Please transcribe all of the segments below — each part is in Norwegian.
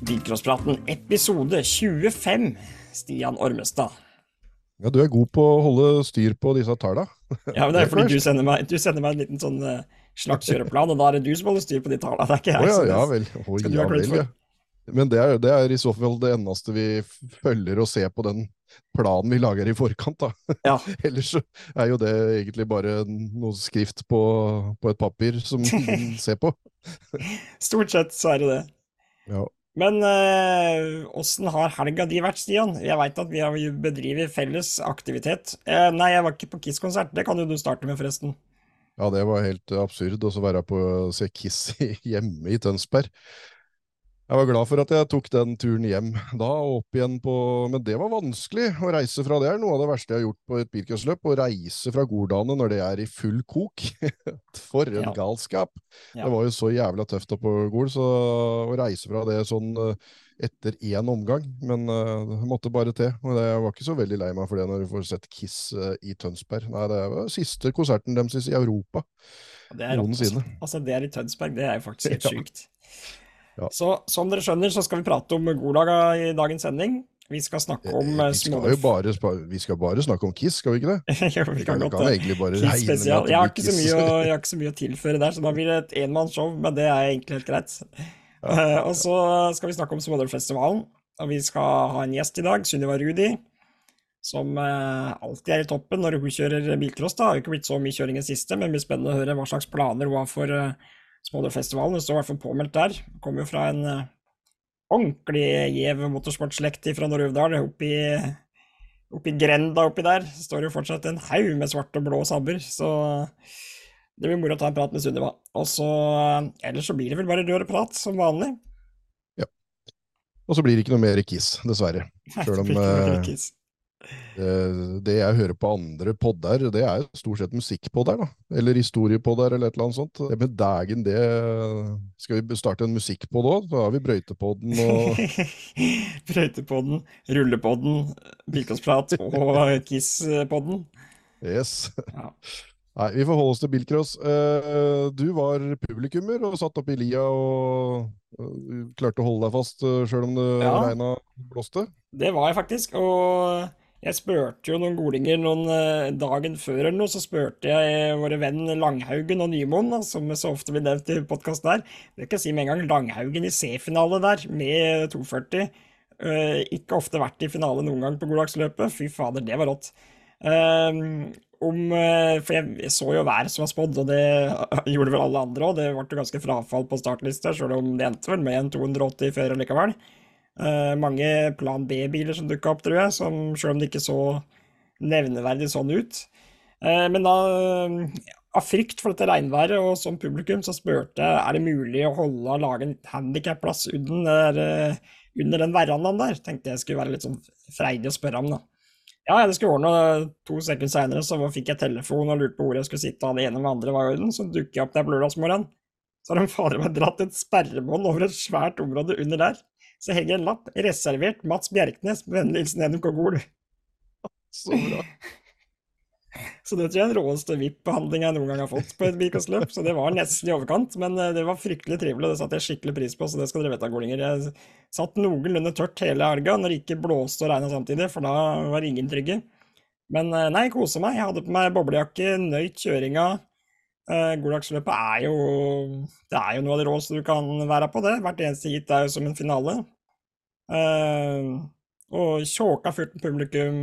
Bilcrosspraten episode 25. Stian Ormestad. Ja, du er god på å holde styr på disse talla. Ja, men det er fordi du sender, meg, du sender meg en liten sånn uh, slags kjøreplan, og da er det du som holder styr på de tallene. Det er ikke jeg. Oh, ja, ja vel. Oh, ja, vel ja. Men det er, det er, i så fall det eneste vi følger og ser på den planen vi lager i forkant. da. Ja. Ellers er jo det egentlig bare noe skrift på, på et papir som man ser på. Stort sett så er det det. Ja. Men eh, åssen uh, har helga di vært, Stian? Jeg veit at vi har bedriver felles aktivitet. Uh, nei, jeg var ikke på Kiss-konsert. Det kan jo du starte med, forresten. Ja, det var helt absurd å være på å se Kiss hjemme i Tønsberg. Jeg var glad for at jeg tok den turen hjem da, og opp igjen på Men det var vanskelig å reise fra. Det er noe av det verste jeg har gjort på et bilcrossløp. Å reise fra Gordane når det er i full kok. for en ja. galskap! Ja. Det var jo så jævla tøft oppå Gol, så å reise fra det sånn eh, etter én omgang Men uh, det måtte bare til. Og jeg var ikke så veldig lei meg for det når du får sett Kiss uh, i Tønsberg. Nei, det var siste konserten deres i Europa noensinne. Altså, det er i Tønsberg, det er jo faktisk helt sjukt. Ja. Så som dere skjønner, så skal vi prate om Golaga i dagens sending. Vi skal snakke om eh, vi skal, bare, vi skal bare snakke om Kiss, skal vi ikke det? jo, vi kan, vi kan, kan egentlig bare regne med at jeg har, ikke mye, jeg har ikke så mye å tilføre der, så da blir det et enmannsshow, men det er egentlig helt greit. Ja. ja, og så skal vi snakke om Smådølfestivalen, og vi skal ha en gjest i dag, Sunniva Rudi. Som alltid er i toppen når hun kjører bilcross. Det har jo ikke blitt så mye kjøring i siste, men det blir spennende å høre hva slags planer hun har for uh, Smådølfestivalen. Det står i hvert fall påmeldt der. Kommer jo fra en uh, ordentlig gjev motorsportslekt fra Nord-Uvdal. Oppi, oppi grenda oppi der står jo fortsatt en haug med svarte og blå sabber. Så det blir moro å ta en prat med Sunniva. Og så uh, Ellers så blir det vel bare rør og prat, som vanlig. Ja. Og så blir det ikke noe mer Kiss, dessverre. Selv om Eh, det jeg hører på andre podder, det er stort sett musikkpodder, da. Eller historiepodder, eller et eller annet sånt. Det med dagen, det Skal vi starte en musikkpodd òg? Da har vi Brøytepodden og Brøytepodden, Rullepodden, Bilkåsprat og Kisspodden. Yes. Ja. Nei, vi får holde oss til bilcross. Eh, du var publikummer og satt opp i lia og klarte å holde deg fast sjøl om det ja. regna blåste? Det var jeg faktisk. og jeg spurte jo noen golinger noen uh, dagen før eller noe, så spurte jeg våre venn Langhaugen og Nymoen, da, som så ofte blir nevnt i podkasten her. Det ikke si med en gang Langhaugen i C-finale der, med 240. Uh, eh, ikke ofte vært i finale noen gang på Goddagsløpet. Fy fader, det var rått. Uh, for jeg så jo hver som var spådd, og det gjorde vel alle andre òg. Det ble jo ganske frafall på startlista, sjøl om det endte vel med en 280 før likevel. Uh, mange Plan B-biler som dukka opp, tror jeg, som selv om det ikke så nevneverdig sånn ut. Uh, men da, uh, av frykt for dette regnværet og som publikum, så spurte jeg er det mulig å holde og lage en handikapplass under, under den verandaen der. Tenkte jeg skulle være litt sånn freidig å spørre om, da. Ja, det skulle ordne. To sekunder seinere så fikk jeg telefon og lurte på hvor jeg skulle sitte, og det ene med andre var i orden. Så dukker jeg opp der på lørdagsmorgenen. Så har de fader meg dratt et sperrebånd over et svært område under der så henger en lapp 'Reservert Mats Bjerknes', vennligst NMK Gol. Så bra. Så det tror jeg er den råeste VIP-behandling jeg noen gang har fått på et Birkosløp. Så det var nesten i overkant, men eh, det var fryktelig trivelig, og det satte jeg skikkelig pris på. Så det skal dere vite, golinger. Jeg satt noenlunde tørt hele helga når det ikke blåste og regna samtidig, for da var ingen trygge. Men eh, nei, kosa meg. Jeg hadde på meg boblejakke, nøyt kjøringa. Uh, Goldagsløpet er jo Det er jo noe av det råeste du kan være på, det. Hvert eneste hit er jo som en finale. Uh, og tjåka fullt med publikum.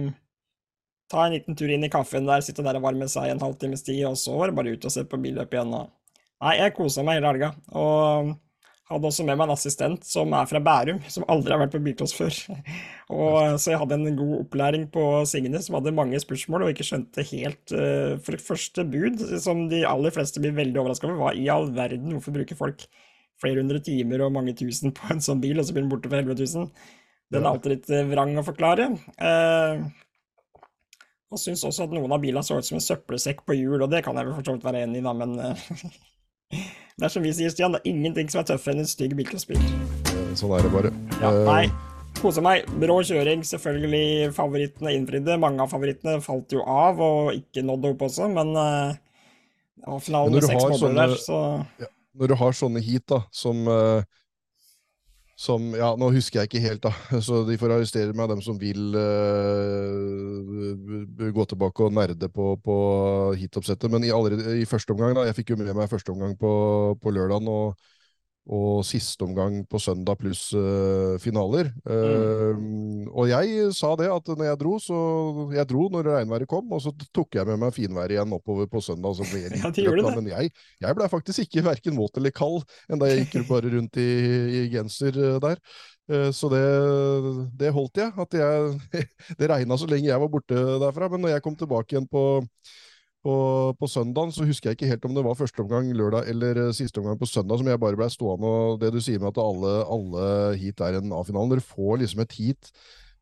Ta en liten tur inn i kaffen der, sitte der og varme seg en halvtimes tid, og så var det bare ut og se på billøp igjen. Og... Nei, jeg kosa meg hele helga. Og hadde også med meg en assistent som er fra Bærum, som aldri har vært på bilcross før. Og, så jeg hadde en god opplæring på Signe, som hadde mange spørsmål og ikke skjønte helt uh, For det første bud, som de aller fleste blir veldig overraska over, hva i all verden, hvorfor bruker folk flere hundre timer og mange tusen på en sånn bil, og så blir den borte for 11 000? Den er alltid litt uh, vrang å forklare. Uh, og syns også at noen av bilene så ut som en søppelsekk på hjul, og det kan jeg vel for så vidt være enig i, da, men Det er som vi sier, Stian, det er ingenting som er tøffere enn en stygg bilcrossbil. Sånn er det bare. Ja, eh, nei, kose meg. Brå kjøring, selvfølgelig. Favorittene innfridde. Mange av favorittene falt jo av og ikke nådde opp også, men ja, finalen med seks måneder der, så ja, Når du har sånne heat da, som uh, som Ja, nå husker jeg ikke helt, da, så de får arrestere meg, dem som vil uh, gå tilbake og nerde på, på hitoppsettet. Men i, allerede, i første omgang, da, jeg fikk jo med meg første omgang på, på lørdagen. og og siste omgang på søndag pluss uh, finaler. Uh, mm. Og jeg sa det at når jeg dro, så jeg dro når regnværet kom, og så tok jeg med meg finværet igjen oppover på søndag. Så ble jeg litt ja, trøtt, men jeg, jeg ble faktisk ikke verken våt eller kald enda jeg gikk bare rundt i, i genser uh, der. Så det, det, holdt jeg. At jeg det regna så lenge jeg var borte derfra. Men når jeg kom tilbake igjen på på, på søndagen så husker jeg ikke helt om det var første omgang lørdag eller uh, siste omgang på søndag som jeg bare ble stående og det du sier med at alle, alle heat er en A-finale. Dere får liksom et heat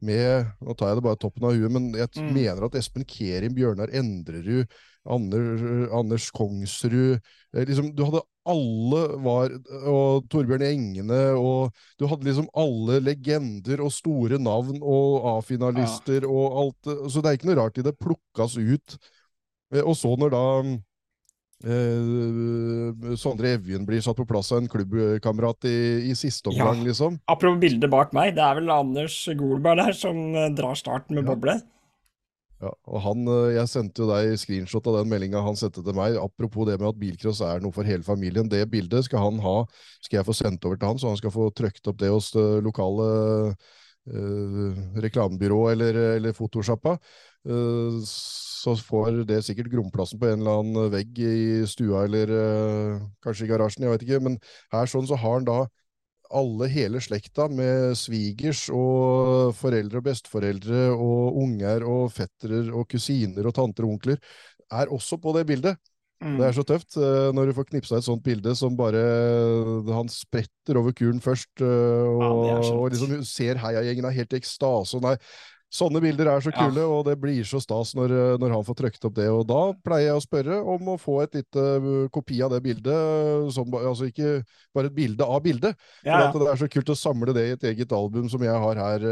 med Nå tar jeg det bare toppen av huet, men jeg mm. mener at Espen Kerim, Bjørnar Endrerud, Anders, Anders Kongsrud eh, liksom, Du hadde alle var Og Torbjørn Engene og Du hadde liksom alle legender og store navn og A-finalister ja. og alt Så det er ikke noe rart i det plukkas ut Eh, og så når da eh, Sondre Evjen blir satt på plass av en klubbkamerat i, i siste omgang, ja. liksom. Apropos bildet bak meg, det er vel Anders Golberg der som eh, drar starten med ja. boble. Ja, og han, eh, Jeg sendte jo deg screenshot av den meldinga han sendte til meg. Apropos det med at bilcross er noe for hele familien. Det bildet skal han ha, skal jeg få sendt over til han, så han skal få trykt opp det hos det lokale eh, reklamebyrået eller, eller fotosjappa. uh, så får det sikkert gromplassen på en eller annen vegg i stua eller uh, kanskje i garasjen, jeg vet ikke. Men her sånn så har han da alle, hele slekta med svigers og foreldre og besteforeldre og unger og fettere og kusiner og tanter og onkler, er også på det bildet. Mm. Det er så tøft uh, når du får knipsa et sånt bilde som bare Han spretter over kuren først uh, og, ja, og, liksom ser heiagjengen er helt i ekstase. Og nei, Sånne bilder er så kule, ja. og det blir så stas når, eh, når, han får trykt opp det. Og da pleier jeg å spørre om å få et lite uh, kopi av det bildet. Som, altså ikke bare et bilde av bildet. Ja, ja. For det er så kult å samle det i et eget album som jeg har her,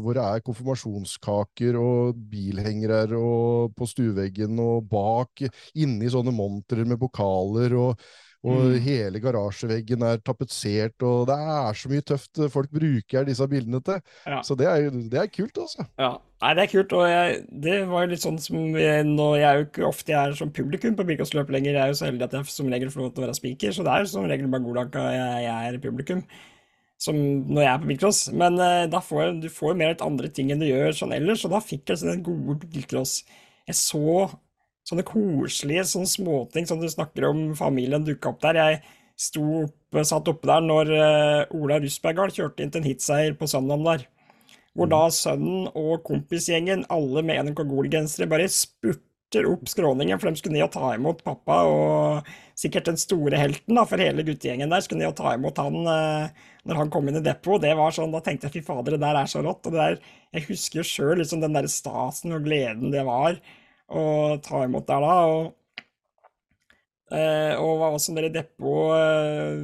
hvor det er konfirmasjonskaker og bilhengere og på stueveggen og bak, inni sånne montrer med pokaler. og og mm. hele garasjeveggen er tapetsert, og det er så mye tøft folk bruker disse bildene til. Ja. Så det er, det er, kult, altså. Ja, Nei, det er kult. Og jeg, det var jo litt sånn som jeg, nå, Jeg er jo ikke ofte jeg er som publikum på Birkåsløp lenger. Jeg er jo så heldig at jeg som regel får lov til å være speaker, så det er jo som regel bare Golanka jeg, jeg er publikum. Som når jeg er på bilcross. Men uh, da får jeg, du får mer et andre ting enn du gjør sånn ellers, og da fikk jeg sånn en god bilcross. Jeg så sånne koselige sånne småting som du snakker om familien dukka opp der. Jeg sto oppe, satt oppe der når uh, Ola Rustbergard kjørte inn til en hitseier på søndagen der. Hvor da sønnen og kompisgjengen, alle med NRK Gol-gensere, bare spurter opp skråningen, for de skulle ned og ta imot pappa, og sikkert den store helten da, for hele guttegjengen der, skulle ned og ta imot han uh, når han kom inn i depot. Det var sånn, Da tenkte jeg fy fader, det der er så rått. og det der, Jeg husker jo sjøl liksom, den der stasen og gleden det var og ta imot der, da. Og, eh, og var også nede i depot eh,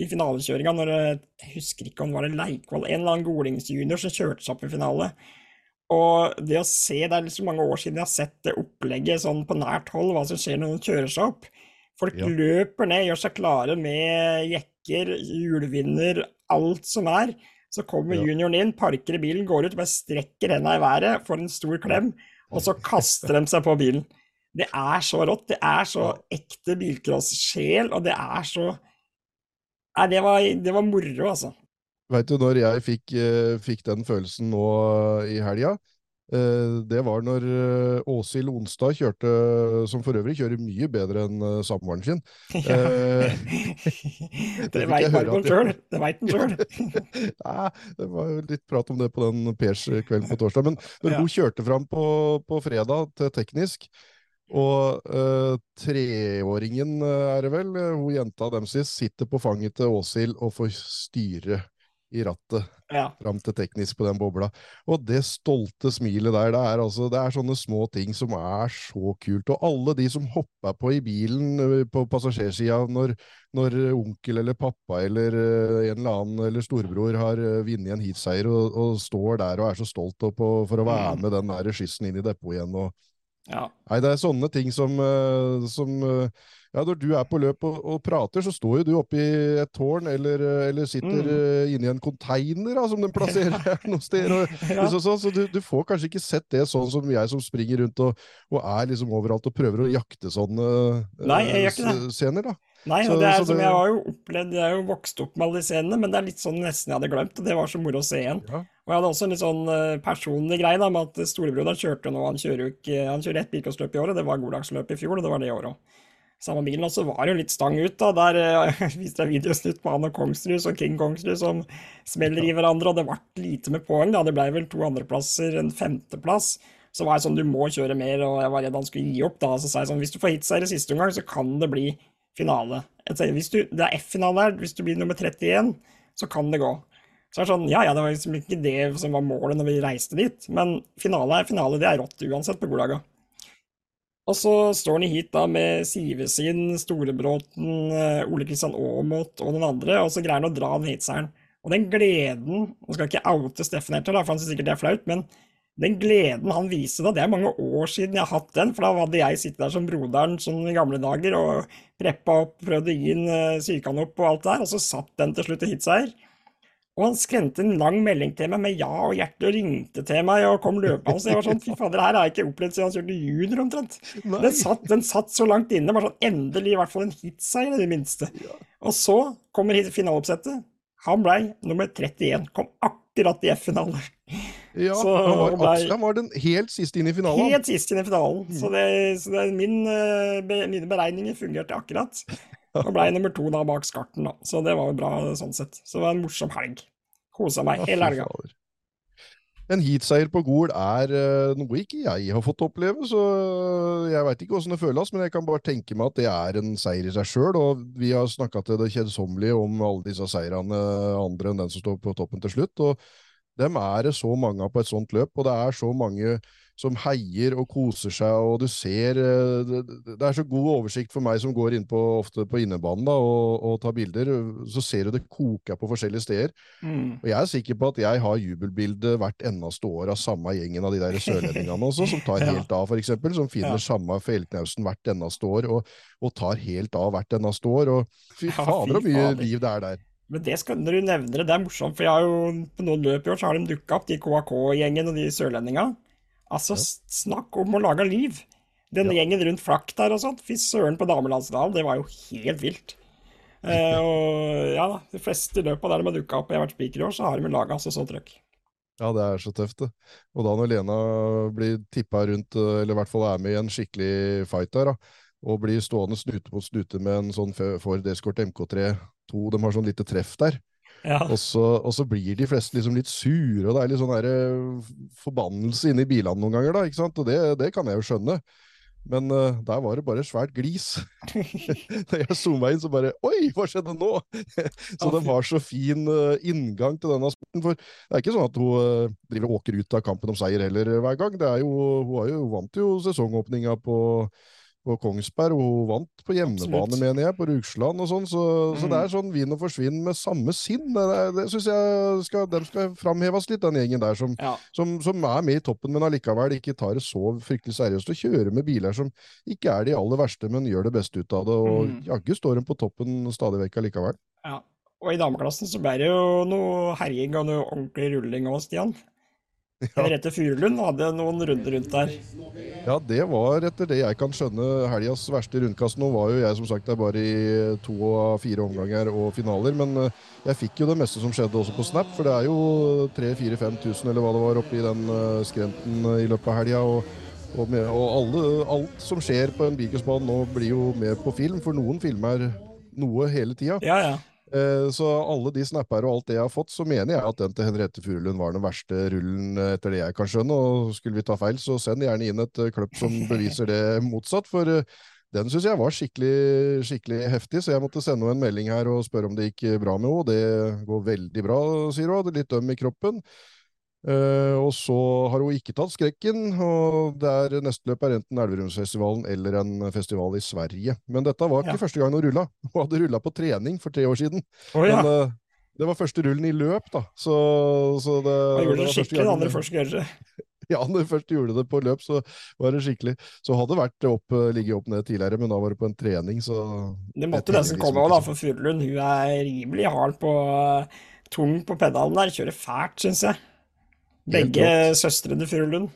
i finalekjøringa når Jeg husker ikke om det var en Leikvoll, en eller annen Golings-junior som kjørte seg opp i finale. Og det å se, det er så mange år siden jeg har sett det opplegget sånn på nært hold, hva som skjer når noen kjører seg opp. Folk ja. løper ned, gjør seg klare med jekker, hjulvinder, alt som er. Så kommer ja. junioren inn, parker i bilen, går ut, bare strekker henda i været, får en stor klem og så kaster de seg på bilen. Det er så rått. Det er så ekte bilcross-sjel, og det er så Nei, det var, det var moro, altså. Veit du når jeg fikk, eh, fikk, den følelsen nå i helga? Eh, det var når eh, Åshild Onstad kjørte, som for øvrig kjører mye bedre enn samboeren sin. Ja. det veit Margot sjøl. Det veit han sjøl. ja, det var litt prat om det på den Pers kvelden på torsdag. Men når ja. hun kjørte fram på, på, fredag til teknisk, og uh, treåringen er det vel, hun jenta dem sist, sitter på fanget til Åshild og får styre i rattet ja. fram til teknisk på den bobla. Og det stolte smilet der, det er, altså, det er sånne små ting som er så kult. Og alle de som hopper på i bilen eh, på passasjersida når, når onkel eller pappa eller eh, en eller annen eller storebror har eh, vunnet en heatseier og, og, står der og er så stolt på, for å være mm. med den der skyssen inn i depotet igjen. og Ja. Nei, det er sånne ting som, eh, som eh, ja, Når du er på løp og, og prater, så står jo du oppi et tårn eller, eh, eller sitter Mm. inni en container da, som de plasserer her noen steder. Og, Ja. så så, så du, du får kanskje ikke sett det sånn som jeg som springer rundt og, og er liksom overalt og prøver å jakte sånne Nei, jeg gjør ikke det. scener. da. Nei, Så- og det er så som det- jeg har jo opplevd, jeg er jo vokst opp med alle de scenene, men det er litt sånn nesten jeg hadde glemt, og det var så moro å se igjen. Ja. Og jeg hadde også en litt sånn eh, personlig greie da, med at storebror han kjørte nå, han kjører jo ikke, han kjører ett bilcrossløp i året, det var Goddagsløp i fjor, og det var det i år òg. Samme bilen, og så var det jo litt stang ut, da. Der eh, viste jeg videosnutt på han og Kongsrud, og King Kongsrud som smeller i hverandre, og det ble lite med poeng, da. Det ble vel to andreplasser, en femteplass. Så var jeg sånn, du må kjøre mer, og jeg var redd han skulle gi opp, da. Så sa jeg sånn, hvis du får hitseier i siste omgang, så kan det bli finale. Hvis du, det er F-finale her, hvis du blir nummer 31, så kan det gå. Så det er sånn, ja ja, det var liksom ikke det som var målet når vi reiste dit, men finale er finale, det er rått uansett på goddaga. Og så står han heat da med Sivesin, Storebråten, eh, Ole Kristian Aamodt og den andre, og så greier han å dra den heatseieren. Og den gleden Nå skal jeg ikke oute Steffen helt, for han syns sikkert det er flaut, men den gleden han viste da, det er mange år siden jeg har hatt den, for da hadde jeg sittet der som broderen sånn i gamle dager og preppa opp, prøvde å gi den, sykan opp og alt det der, og så satt den til slutt i hitseier. Og han skremte en lang melding til meg med ja og hjerte og ringte til meg og kom løpende. Så jeg var sånn, fy fader, det her har jeg ikke opplevd siden han kjørte junior omtrent. Den satt, den satt så langt inne, bare sånn endelig i hvert fall en hitseier i det minste. Og så kommer finaleoppsettet. Han blei nummer 31, kom akkurat i F-finale. Ja, Så han, var, ble- han var den helt siste inn i finalen. Helt sist inn i finalen. Mm. Så, det, så det, min, eh, mine beregninger fungerte akkurat. Og blei nummer to da bak skarten, da. Så det var jo bra sånn sett. Så det var en morsom helg. Kosa meg hele helga. En heatseier på Gol er eh, noe ikke jeg har fått oppleve, så jeg veit ikke åssen det føles, men jeg kan bare tenke meg at det er en seier i seg sjøl. Og vi har snakka til det kjedsommelige om alle disse seirene andre enn den som står på toppen til slutt. og dem er det så mange av på et sånt løp, og det er så mange som heier og koser seg, og du ser eh, Det, det er så god oversikt for meg som går inn på, ofte på innebanen da, og, og tar bilder, så ser du det koker på forskjellige steder. Mm. Og jeg er sikker på at jeg har jubelbilde hvert eneste år av samme gjengen av de der sørlendingene også, som tar Ja. helt av, for eksempel, som finner Ja. samme feltknausen hvert eneste år, og, og tar helt av hvert eneste år. Og fy Ja, fader, så mye liv det er der. Men det skal, når du nevner det, det er morsomt, for jeg har jo på noen løp i år så har de dukka opp, de KAK-gjengen og de sørlendinga. Altså, ja. snakk om å lage liv! Den gjengen rundt flakk der og sånt, fy søren på damelandsdalen, det var jo helt vilt. Eh, og ja da, de fleste løpa der de har dukka opp, jeg har vært spiker i år, så har de laga altså så trøkk. Ja, det er så tøft, det. Og da når Lena blir tippa rundt, eh, eller i hvert fall er med i en skikkelig fight der, da, og blir stående snute mot snute med en sånn Ford Escort MK3 2, de har sånn lite treff der, Ja. og så, og så blir de fleste liksom litt sure, og det er litt sånn der, eh, forbannelse inni bilene noen ganger, da, ikke sant? Og det, det kan jeg jo skjønne. Men uh, der var det bare svært glis. Da jeg zooma inn, så bare Oi, hva skjedde nå? så det var så fin uh, inngang til denne sporten. For det er ikke sånn at hun uh, driver og åker ut av kampen om seier heller hver gang. Det er jo, hun, har jo, hun vant jo sesongåpninga på, på Kongsberg, og hun vant på hjemmebane, mener jeg, på Rugsland og sånn. Så, så det Mm. er sånn vinn og forsvinn med samme sinn. Det, det, det syns jeg skal, den skal framheves litt, den gjengen der som, ja. som, som er med i toppen, men allikevel ikke tar det så fryktelig seriøst. Og kjører med biler som ikke er de aller verste, men gjør det beste ut av det. Og Mm. jaggu står de på toppen stadig vekk allikevel. ja. Og i dameklassen så ble det jo noe herjing og noe ordentlig rulling òg, Stian. Henriette Furulund hadde noen runder rundt der. Ja, det var etter det jeg kan skjønne helgas verste rundkast. Nå var jo jeg som sagt der bare i to av fire omganger og finaler, men eh, jeg fikk jo det meste som skjedde også på Snap, for det er jo 3000-5000 eller hva det var oppi den eh, skrenten eh, i løpet av helga. Og, og, med, og alle, alt som skjer på en bilcrossbane nå blir jo med på film, for noen filmer noe hele tida. Ja, ja. Eh, Så alle de snapper og alt det jeg har fått, så mener jeg at den til Henriette Furulund var den verste rullen eh, etter det jeg kan skjønne. Og skulle vi ta feil, så send gjerne inn et kløpp som beviser det motsatt. For eh, den syns jeg var skikkelig, skikkelig heftig, så jeg måtte sende henne en melding her og spørre om det gikk eh, bra med henne. Det går veldig bra, sier hun. Hadde litt øm i kroppen. Eh, og så har hun ikke tatt skrekken, og det er neste løp er enten Elverumsfestivalen eller en festival i Sverige. Men dette var ikke Ja. første gang hun rulla. Hun hadde rulla på trening for tre år siden. Oh, ja. Men uh, det var første rullen i løp, da. Så, så det, det gjorde var det skikkelig, den andre først gjør. Ja, når først gjorde det på løp, så var det skikkelig. Så hadde det vært opp, ligget opp ned tidligere, men da var det på en trening, så Det måtte nesten komme òg, da, for Furulund hun er rimelig hard på tung på pedalen der. Kjører fælt, syns jeg. Begge søstrene Furulund.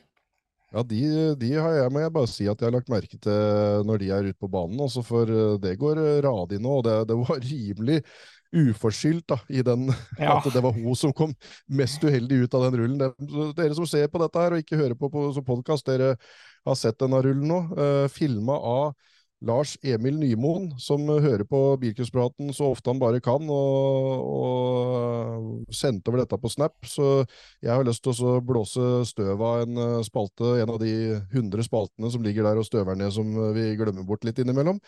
Ja, de, de har jeg, må jeg bare si at jeg har lagt merke til når de er ute på banen, også, for eh, det går eh, radig nå, og det, det var rimelig uforskyldt da, i den, Ja. at det var hun som kom mest uheldig ut av den rullen. Det- Dere som ser på dette her og ikke hører på, på som podkast, dere har sett denne rullen nå. Uh, Filma av Lars Emil Nymoen, som hører på Bilcruisepraten så ofte han bare kan, og, og sendte over dette på Snap. Så jeg har lyst til å blåse støv av en eh, spalte, en av de hundre spaltene som ligger der og støver ned, som eh, vi glemmer bort litt innimellom.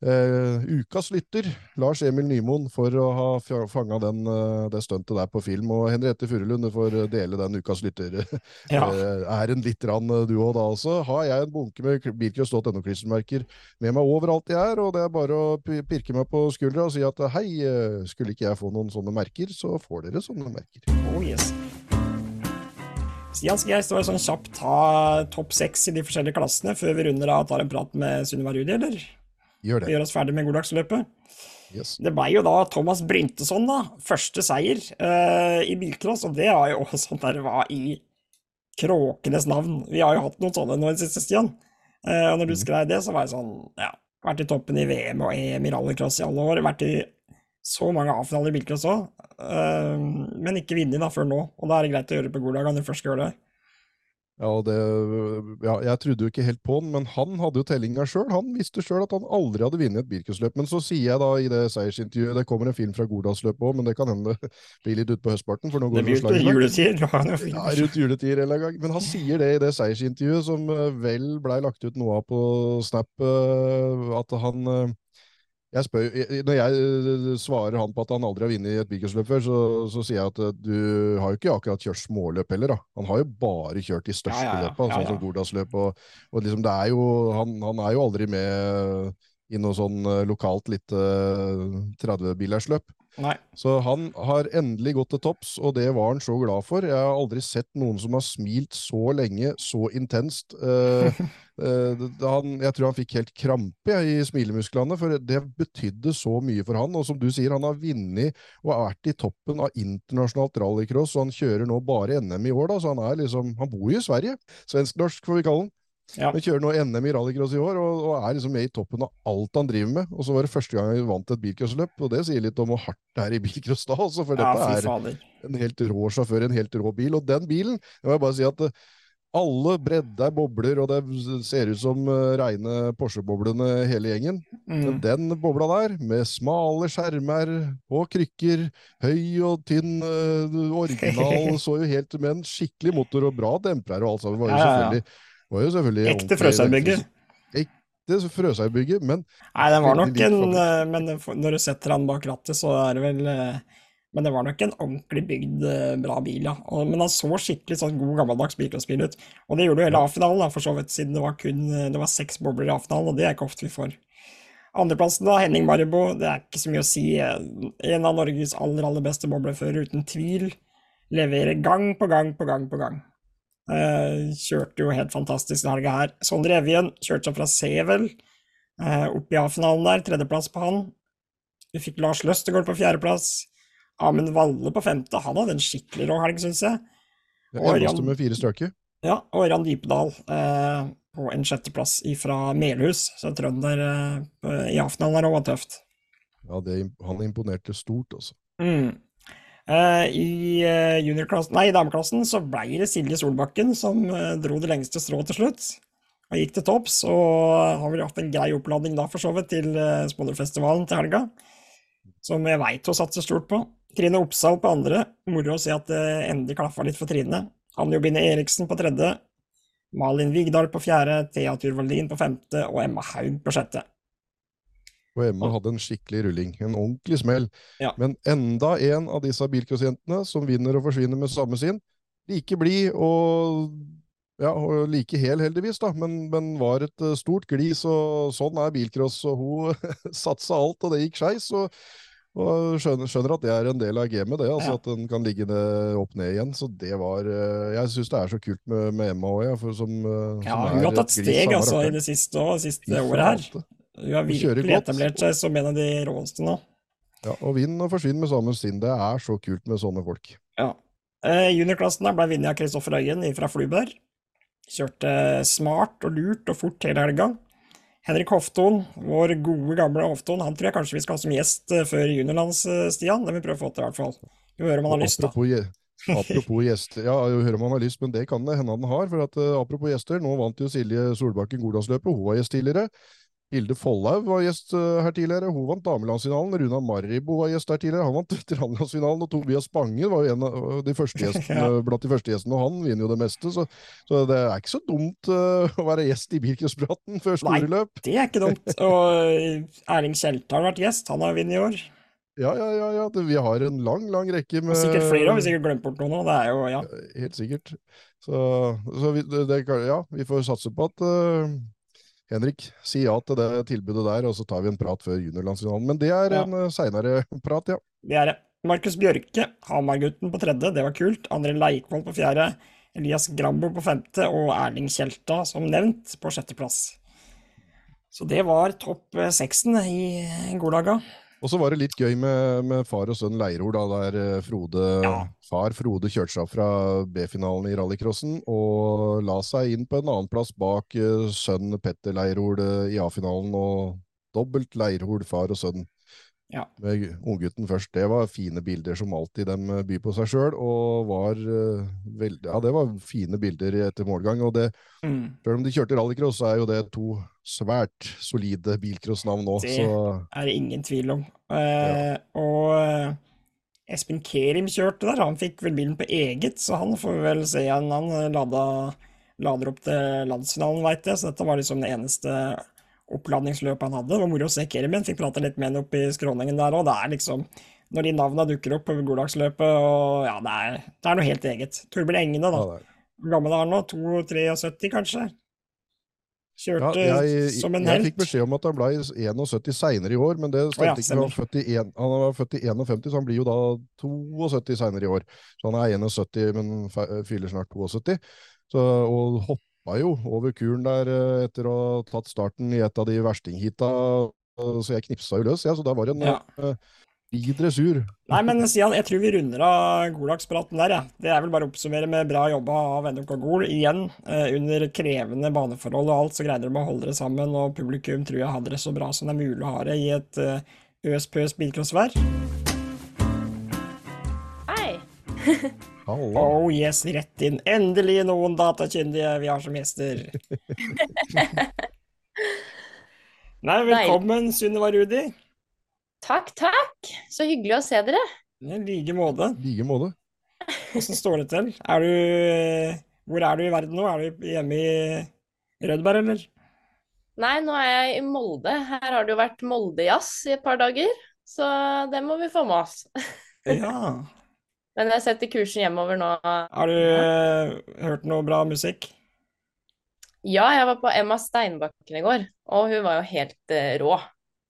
Eh, ukas lytter, Lars Emil Nymoen, for å ha fanga det stuntet der på film. Og Henriette Furulund, du får dele den ukas lytter. Ja. uh, er en litt rann, eh, du òg da også. Har jeg en bunke med bilcross.no-klistremerker med meg overalt jeg er, og det er bare å pirke meg på skuldra og si at hei, eh, skulle ikke jeg få noen sånne merker, så får dere sånne merker. Oh yes. Stian, skal jeg stå sånn kjapt ta topp seks i de forskjellige klassene før vi runder av og tar en prat med Sunniva Rudi, eller? Gjør det. gjør oss ferdig med goddagsløpet. Yes. Det ble jo da Thomas Bryntesson, da. Første seier uh, i bilcross, og det var jo sånn der hva i kråkenes navn. Vi har jo hatt noen sånne nå i det siste, Stian. Uh, og når du mm. skrev det, så var jeg sånn, ja. Vært i toppen i VM og EM i rallycross i alle år. Vært i så mange A-finaler i bilcross òg. men ikke vunnet før nå. Og da er det greit å gjøre det på god dag når du først skal gjøre det. Ja, det, ja, jeg trodde jo ikke helt på han, men han hadde jo tellinga sjøl. Han visste sjøl at han aldri hadde vunnet et Birkusløp. Men så sier jeg da i det seiersintervjuet Det kommer en film fra Gordalsløpet òg, men det kan hende det blir litt utpå høstparten. For nå går blir det i slag. juletider. Ja, rundt juletider en eller annen gang. Men han sier det i det seiersintervjuet, som eh, vel blei lagt ut noe av på Snap, eh, at han eh, jeg spør, Når jeg eh, svarer han på at han aldri har vunnet et bilcrossløp før, så, så sier jeg at eh, du har jo ikke akkurat kjørt småløp heller, da. Han har jo bare kjørt de største Ja, ja, ja. løpene, sånn som Gordalsløp. Og, og liksom det er jo, han, han er jo aldri med i noe sånn eh, lokalt lite 30-bilersløp. Nei. Så han har endelig gått til topps, og det var han så glad for. Jeg har aldri sett noen som har smilt så lenge, så intenst. Eh, eh, han, jeg tror han fikk helt krampe i smilemusklene, for det betydde så mye for han. Og som du sier, han har vunnet og vært i toppen av internasjonalt rallycross, og han kjører nå bare NM i år, da, så han er liksom Han bor jo i Sverige. Svensk-norsk, får vi kalle han. Ja. Han kjører nå NM i rallycross i år, og, og er liksom med i toppen av alt han driver med. Og så var det første gang han vant et bilcrossløp, og det sier litt om hvor hardt det er i bilcross da, altså, for Ja, dette er en helt rå sjåfør, en helt rå bil. Og den bilen, det må jeg bare si at eh, alle bredde er bobler, og det ser ut som uh, reine Porsche-boblene hele gjengen. Men Mm. den bobla der, med smale skjermer og krykker, høy og tynn, uh, original, så jo helt med en skikkelig motor og bra dempere og alt sammen. Var jo selvfølgelig, var jo selvfølgelig Ekte Frøsheim-bygget. Ekte Frøsøybygge, men Nei, den var nok en eh, Men når du setter han bak rattet, så er det vel eh, Men det var nok en ordentlig bygd, eh, bra bil, ja. Og, men han så skikkelig sånn god, gammeldags bilcrossbil ut. Og det gjorde jo hele A-finalen, for så vidt, siden det var kun det var seks bobler i A-finalen, og det er ikke ofte vi får. Andreplassen, da, Henning Maribo. Det er ikke så mye å si. En av Norges aller, aller beste bobleførere, uten tvil. Leverer gang på gang på gang på gang. Eh, kjørte jo helt fantastisk denne helga her. Sondre Evjen kjørte seg fra Sevel eh, opp i A-finalen der, tredjeplass på han. Vi fikk Lars Løstegård på fjerdeplass. Amund Valle på femte. Han hadde en skikkelig rå helg, syns jeg. det eneste med fire strøker. Ja, og Ørjan Dipedal eh, på en sjetteplass fra Melhus. Så trønder eh, i A-finalen der òg var tøft. Ja, det, han imponerte stort, altså. Mm. Eh, I eh, juniorklassen, nei, dameklassen så ble det Silje Solbakken som eh, dro det lengste strået til slutt. Og gikk til topps, og har vel hatt en grei oppladning da, for så vidt, til Spodderfestivalen til helga. Som jeg veit hun satser stort på. Trine Oppsal på andre. Moro å se at det endelig klaffa litt for Trine. Anne Jobine Eriksen på tredje. Malin Vigdal på fjerde. Thea Turvaldin på femte. Og Emma Haug på sjette. Og Emma hadde en skikkelig rulling, en ordentlig smell. Ja. Men enda en av disse bilcrossjentene som vinner og forsvinner med samme sin. Like blid og, ja, og like hel, heldigvis, da, men, men var et eh, stort glis, og sånn er bilcross. Og hun satsa alt, og det gikk skeis. Og Og skjønner, skjønner at det er en del av gamet, det. altså Ja. At den kan ligge ned, opp ned igjen. Så det var eh, Jeg syns det er så kult med, med Emma òg, ja, som, eh, Ja, som hun har tatt steg altså, i det siste, og, siste året her. Hun har virkelig etablert seg som en av de råeste nå. Ja, og vinn og forsvinn med samme sinn. Det er så kult med sånne folk. Ja. Eh, juniorklassen ble vunnet av Kristoffer Øyen fra Fluberg. Kjørte smart og lurt og fort hele helga. Henrik Hofton, vår gode, gamle Hofton, han tror jeg kanskje vi skal ha som gjest eh, før juniorlandsstian. eh, Stian. Det vil vi prøve å få til, i hvert fall. Vi hører om han har lyst, da. Apropos, gje- gjester, ja, jeg hører om han har lyst, men det kan det hende han har. for at eh, Apropos gjester, nå vant jo Silje Solbakken Goldalsløpet, hun var gjest tidligere. Hilde Follhaug var gjest eh, her tidligere, hun vant damelandsfinalen. Runa Maribo var gjest her tidligere, han vant veteranlandsfinalen. Og Tobias Bange var jo en av de første gjestene, blant de første gjestene, og han vinner jo det meste. Så, så det er ikke så dumt uh, å være gjest i bilcrosspraten før store Nei. Det er ikke dumt. Og eh, Erling Kjelte har vært gjest, han har vunnet i år. Ja, ja, ja, ja. Vi har en lang, lang rekke med Og sikkert flere, hvis jeg ikke glemt bort noen nå. Det er jo, ja. Helt sikkert. Så, så vi, det, ja, vi får satse på at eh, Henrik si ja til det tilbudet der, og så tar vi en prat før juniorlandsfinalen. Men det er Ja. en uh, seinere prat, ja. Det er det. Markus Bjørke, Hamar-gutten på tredje, det var kult. André Leikvoll på fjerde. Elias Grambo på femte, og Erling Kjelta, som nevnt, på sjetteplass. Så det var topp eh, seksen i Golaga. Og så var det litt gøy med, med far og sønn Leirol, da, der eh, Frode, Ja. far Frode kjørte seg fra B-finalen i rallycrossen og la seg inn på en annenplass bak eh, sønn Petter Leirol eh, i A-finalen, og dobbelt Leirol, far og sønn. Ja. Med unggutten først. Det var fine bilder som alltid de eh, byr på seg sjøl, og var veldig veld... Ja, det var fine bilder etter målgang. Og det, Mm. sjøl om de kjørte rallycross, så er jo det to svært solide bilcrossnavn nå, Det- så er det ingen tvil om. Eh, Og eh, Espen Kerim kjørte der, han fikk vel bilen på eget, så han får vi vel se igjen. Han eh, lada, lader opp til landsfinalen, veit jeg, så dette var liksom det eneste oppladningsløpet han hadde. Det var moro å se Kerim fikk prata litt med han oppe i skråningen der òg. Det er liksom Når de navna dukker opp på Goddagsløpet og ja, det er, det er noe helt eget. Torbjørn Engene, da. ja, Hvor gammel er han nå? 72, kanskje? Ja, Kjørte jeg, som en jeg helt. fikk beskjed om at han ble 71 seinere i år, men det Å ja, ikke. Han, var født i en, han var født i 51, så han blir jo da 72 seinere i år. Så han er 71, men fyller snart 72. Så, og hoppa jo over kuren der eh, etter å ha tatt starten i et av de verstingheata, eh, så jeg knipsa jo løs. Ja, så da var det en Ja. eh, fri dressur. Nei, men Sian, jeg tror vi runder av Golagspraten der, jeg. Det er vel bare å oppsummere med bra jobba av NMK Gol. Igjen, eh, under krevende baneforhold og alt, så greide de å holde det sammen, og publikum tror jeg hadde det så bra som det er mulig å ha det i et eh, øs-pøs bilcrossvær. Halla. Oh yes, rett inn. Endelig noen datakyndige vi har som gjester. Nei, velkommen, Sunniva Rudi. Takk, takk. Så hyggelig å se dere. I like måte. Like måte. Åssen står det til? Er du Hvor er du i verden nå? Er du hjemme i Rødberg, eller? Nei, nå er jeg i Molde. Her har det jo vært Moldejazz i et par dager, så det må vi få med oss. Ja. Men jeg setter kursen hjemover nå. Har du uh, hørt noe bra musikk? Ja, jeg var på Emma Steinbakken i går, og hun var jo helt uh, rå.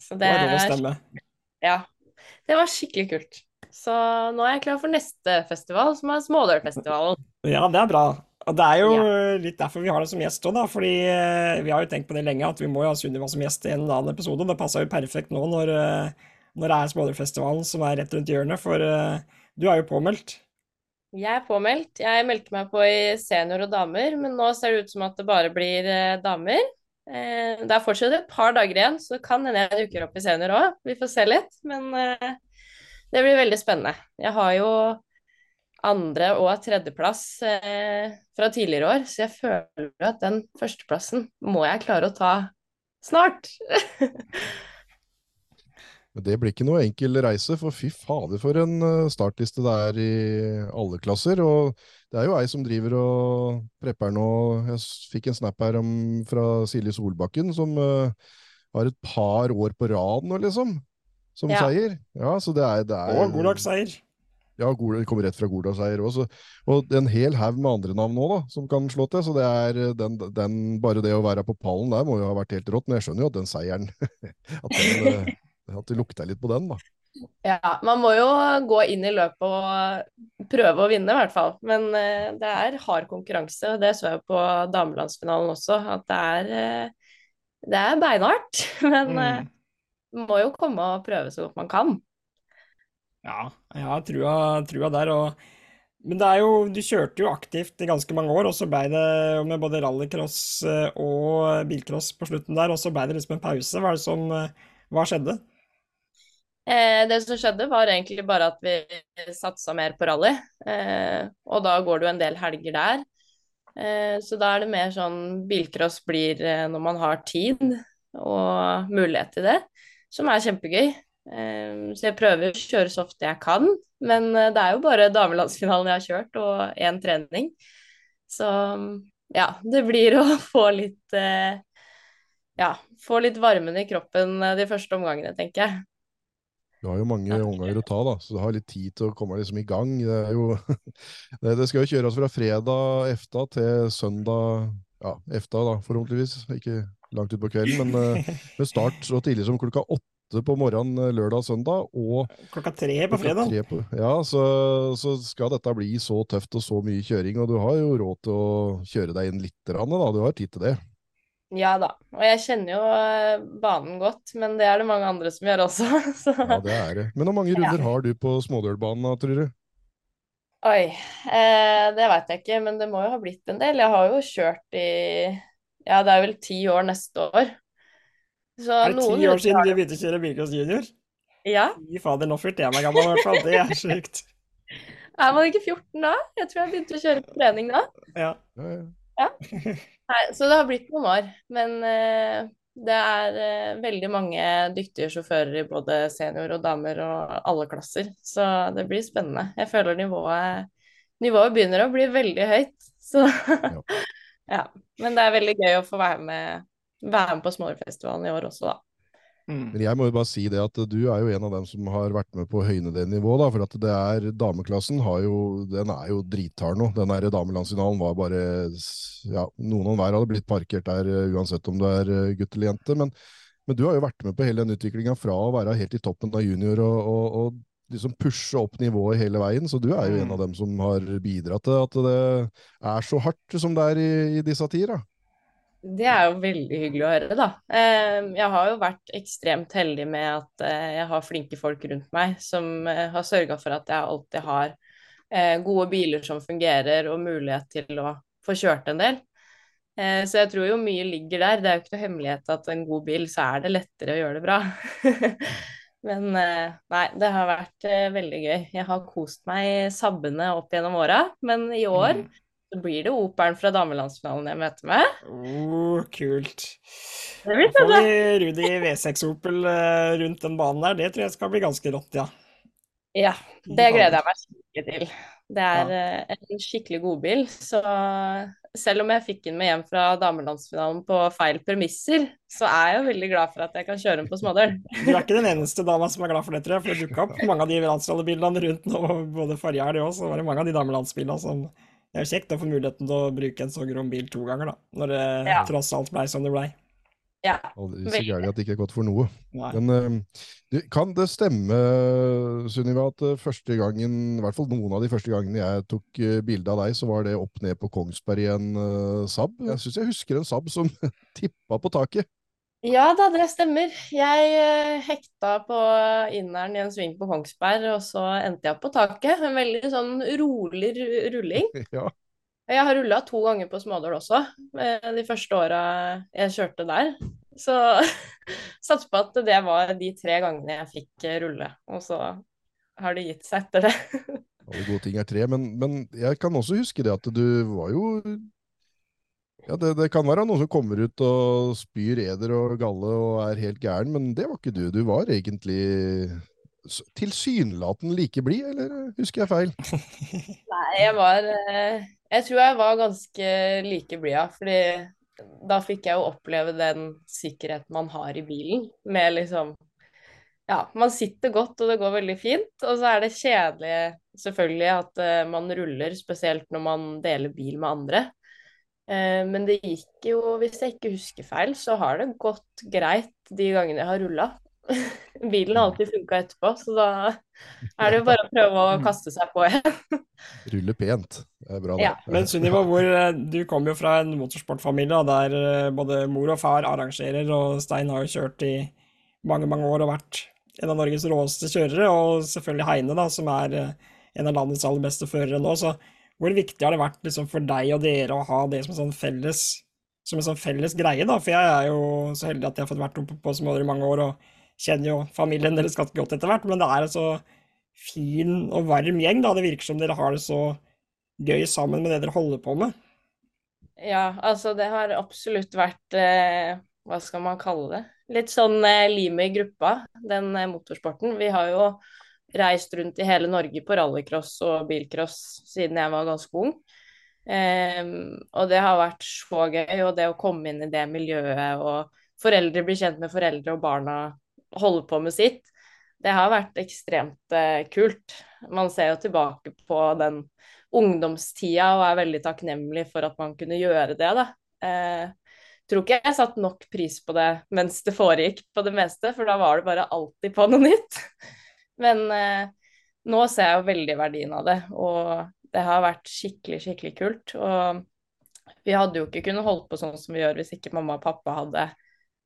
Så Det det var rå stemme. Ja. Det var skikkelig kult. Så nå er jeg klar for neste festival, som er Smådørfestivalen. Ja, det er bra. Og det er jo Ja. litt derfor vi har deg som gjest òg, da. Fordi eh, vi har jo tenkt på det lenge, at vi må jo ha Sunniva som gjest i en eller annen episode. Det passa jo perfekt nå når, når det er Smådørfestivalen som er rett rundt hjørnet, for eh, du er jo påmeldt. Jeg er påmeldt. Jeg meldte meg på i senior og damer, men nå ser det ut som at det bare blir eh, damer. Eh, det er fortsatt et par dager igjen, så det kan hende jeg dukker opp i senior òg. Vi får se litt. Men eh, det blir veldig spennende. Jeg har jo andre- og tredjeplass fra tidligere år, så jeg føler at den førsteplassen må jeg klare å ta snart. Men det blir ikke noe enkel reise, for fy fader for en eh, startliste det er i alle klasser. Og det er jo ei som driver og prepper nå. Jeg fikk en snap her om, fra Silje Solbakken, som uh, har et par år på rad nå, liksom. Som Ja. seier. Ja, så det er, det er Og Goldagsseier. Ja, det kommer rett fra Goldalseier også. Og en hel haug med andre navn nå, da, som kan slå til. Så det er eh, den, den, bare det å være på pallen der må jo ha vært helt rått. Men jeg skjønner jo at den seieren At, den, at det lukter litt på den, da. Ja, man må jo gå inn i løpet og prøve å vinne, i hvert fall. Men uh, det er hard konkurranse, og det så jeg på damelandsfinalen også, at det er, uh, det er beinhardt. Men Mm. man må jo komme og prøve så godt man kan. Ja, jeg har trua, trua der. Og, men det er jo, du kjørte jo aktivt i ganske mange år, og så ble det med både rallycross og bilcross på slutten der, og så ble det liksom en pause. Hva er det som Hva skjedde? Eh, det som skjedde, var egentlig bare at vi satsa mer på rally. Eh, og da går det jo en del helger der. Eh, så da er det mer sånn bilcross blir eh, når man har tid og mulighet til det, som er kjempegøy. Eh, så jeg prøver å kjøre så ofte jeg kan, men eh, det er jo bare damelandsfinalen jeg har kjørt, og én trening. Så ja, det blir å få litt ja, få litt varmen i kroppen de første omgangene, tenker jeg. Du har jo mange omganger å ta, da, så du har litt tid til å komme liksom i gang. Det, er jo, det, det skal jo kjøres fra fredag efta til søndag ja, efta, da, forhåpentligvis. Ikke langt utpå kvelden, men eh, med start så tidlig som klokka åtte på morgenen eh, lørdag og søndag, og Klokka tre på fredag. tre på Ja, så, så skal dette bli så tøft og så mye kjøring, og du har jo råd til å kjøre deg inn litt, da. Du har tid til det. Ja da, og jeg kjenner jo eh, banen godt, men det er det mange andre som gjør også. Så Ja, det er det. Men hvor mange runder har du på smådølbanen, da, tror du? oi, eh, det veit jeg ikke, men det må jo ha blitt en del. Jeg har jo kjørt i ja, det er vel ti år neste år. Så Er det noen ti år siden du begynte å kjøre bilcross junior? Ja, Fy fader, nå følte jeg meg gammel i hvert fall. Det er sjukt. er man ikke 14 da? Jeg tror jeg begynte å kjøre på trening da. Ja. Ja, ja. Nei, så det har blitt noen år. Men eh, det er eh, veldig mange dyktige sjåfører i både senior og damer og alle klasser. Så det blir spennende. Jeg føler nivået, nivået begynner å bli veldig høyt. Så ja. Men det er veldig gøy å få være med, være med på Smålerfestivalen i år også, da. Mm. Men jeg må jo bare si det at du er jo en av dem som har vært med på å høyne det nivået, da, for at det er dameklassen har jo, den er jo drithard nå. Den der damelandsfinalen var bare ja, Noen og hver hadde blitt parkert der eh, uansett om du er eh, gutt eller jente. Men, men du har jo vært med på hele den utviklinga fra å være helt i toppen av junior og, og, og liksom pushe opp nivået hele veien, så du er jo en Mm. av dem som har bidratt til at det er så hardt som det er i, i disse tider. da. Det er jo veldig hyggelig å høre, da. Eh, Jeg har jo vært ekstremt heldig med at eh, jeg har flinke folk rundt meg som eh, har sørga for at jeg alltid har eh, gode biler som fungerer, og mulighet til å få kjørt en del. Så jeg tror jo mye ligger der. Det er jo ikke noe hemmelighet at en god bil, så er det lettere å gjøre det bra. Men nei, det har vært veldig gøy. Jeg har kost meg sabbende opp gjennom åra, men i år Mm. Så blir det Operen fra damelandsfinalen jeg møter med. Oh, kult. Det blir Da får vi Rudi V6 Opel eh, rundt den banen der. Det tror jeg skal bli ganske rått, ja. Ja, det gleder jeg meg skikkelig til. Det er ja. en skikkelig godbil, så selv om jeg fikk den med hjem fra damelandsfinalen på feil premisser, så er jeg jo veldig glad for at jeg kan kjøre den på smådøl. Du er ikke den eneste dama som er glad for det, tror jeg. For det dukka opp mange av de landsrollebildene rundt nå, både forrige helg og så var det mange av de damelandsbilene som Det er jo kjekt å få muligheten til å bruke en så grom bil to ganger, da. Når det Ja. tross alt blei som det blei. Ja, Aldri så gærent at det ikke er godt for noe. Nei. Men eh, kan det stemme, Sunniva, at eh, første gangen, i hvert fall noen av de første gangene jeg tok uh, bilde av deg, så var det opp ned på Kongsberg i en uh, Saab? Jeg syns jeg husker en Saab som tippa på taket. Ja da, det stemmer. Jeg eh, hekta på inneren i en sving på Kongsberg, og så endte jeg på taket. En veldig sånn rolig rulling. Ja, Jeg har rulla to ganger på smådøl også, eh, de første åra jeg kjørte der. Så satser på at det var de tre gangene jeg fikk eh, rulle, og så har det gitt seg etter det. alle gode ting er tre. Men, men jeg kan også huske det at du var jo ja, det, det kan være noen som kommer ut og spyr eder og galle og er helt gæren, men det var ikke du. Du var egentlig tilsynelatende like blid, eller husker jeg feil? Nei, jeg var eh, Jeg tror jeg var ganske like blid, ja. Fordi da fikk jeg jo oppleve den sikkerheten man har i bilen, med liksom Ja, man sitter godt, og det går veldig fint. Og så er det kjedelig, selvfølgelig, at eh, man ruller, spesielt når man deler bil med andre. Eh, men det gikk jo, hvis jeg ikke husker feil, så har det gått greit de gangene jeg har rulla. bilen har alltid funka etterpå, så da er det jo bare å prøve å kaste seg på igjen. Rulle pent. Det er bra. Ja. Men Sunniva, eh, du kommer jo fra en motorsportfamilie der eh, både mor og far arrangerer, og Stein har jo kjørt i mange, mange år og vært en av Norges råeste kjørere, og selvfølgelig Heine, da, som er en av landets aller beste førere nå. Så hvor viktig har det vært liksom, for deg og dere å ha det som en sånn felles, en sånn felles greie? da? For jeg er jo så heldig at jeg har fått vært oppe på Småler i mange år, og kjenner jo familien deres ganske godt etter hvert, men det er en så fin og varm gjeng, da. Det virker som dere har det så gøy sammen med det dere holder på med. Ja, altså det har absolutt vært eh, Hva skal man kalle det? Litt sånn eh, limet i gruppa, den eh, motorsporten. Vi har jo reist rundt i hele Norge på rallycross og bilcross siden jeg var ganske ung. Um, og det har vært så gøy, og det å komme inn i det miljøet og foreldre bli kjent med foreldre og barna holde på med sitt, det har vært ekstremt uh, kult. Man ser jo tilbake på den ungdomstida og er veldig takknemlig for at man kunne gjøre det, da. Uh, tror ikke jeg satte nok pris på det mens det foregikk på det meste, for da var det bare alltid på noe nytt. Men eh, nå ser jeg jo veldig verdien av det, og det har vært skikkelig, skikkelig kult. Og vi hadde jo ikke kunnet holdt på sånn som vi gjør hvis ikke mamma og pappa hadde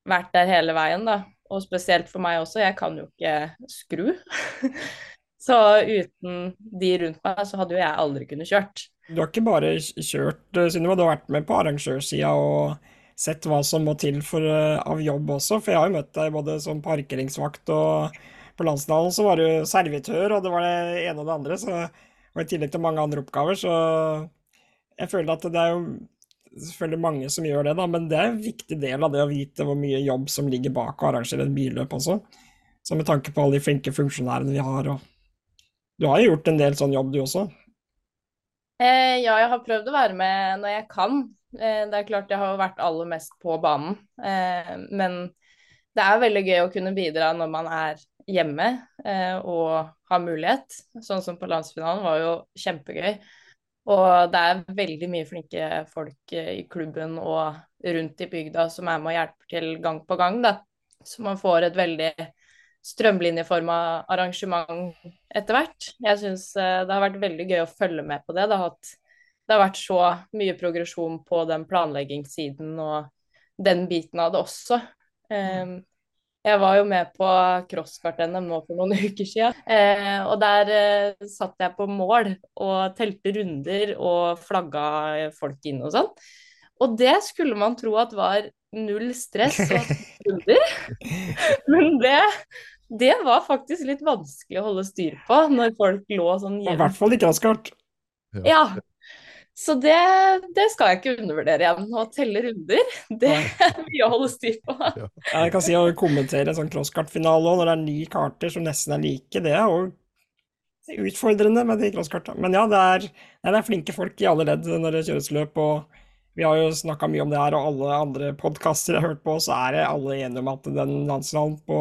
vært der hele veien, da. Og spesielt for meg også, jeg kan jo ikke skru. Så uten de rundt meg, så hadde jo jeg aldri kunnet kjørt. Du har ikke bare kjørt, Synnøve, du har vært med på arrangørsida og sett hva som må til for, eh, av jobb også. For jeg har jo møtt deg både som parkeringsvakt og på Landsdalen så var du servitør, og det var det ene og det andre. Så, og i tillegg til mange andre oppgaver, så jeg føler at det er jo selvfølgelig mange som gjør det, da, men det er en viktig del av det å vite hvor mye jobb som ligger bak å arrangere et billøp også. Så med tanke på alle de flinke funksjonærene vi har, og du har jo gjort en del sånn jobb, du også? Eh, ja, jeg har prøvd å være med når jeg kan. Eh, det er klart jeg har vært aller mest på banen. Eh, men det er veldig gøy å kunne bidra når man er hjemme eh, og har mulighet. Sånn som på landsfinalen var jo kjempegøy. Og det er veldig mye flinke folk eh, i klubben og rundt i bygda som er med og hjelper til gang på gang. Da. Så man får et veldig strømlinjeforma arrangement etter hvert. Jeg syns eh, det har vært veldig gøy å følge med på det. Det har, hatt, det har vært så mye progresjon på den planleggingssiden og den biten av det også. Um, jeg var jo med på crosskart-NM nå for noen uker siden, eh, og der eh, satt jeg på mål og telte runder og flagga folk inn og sånn. Og det skulle man tro at var null stress og runder, men det det var faktisk litt vanskelig å holde styr på når folk lå sånn jevnt. I hvert fall ikke Askart. Ja. Så det, det, skal jeg ikke undervurdere igjen. Å telle runder, det er mye å holde styr på. Ja. Jeg kan si å kommentere en sånn crosskartfinale òg, når det er ni karter som nesten er like, det er jo utfordrende med de crosskartene. Men ja, det er, det er, flinke folk i alle ledd når det kjøres løp. og vi har jo snakka mye om det her, og alle andre podkaster jeg har hørt på, så er det alle enige om at den landsfinalen på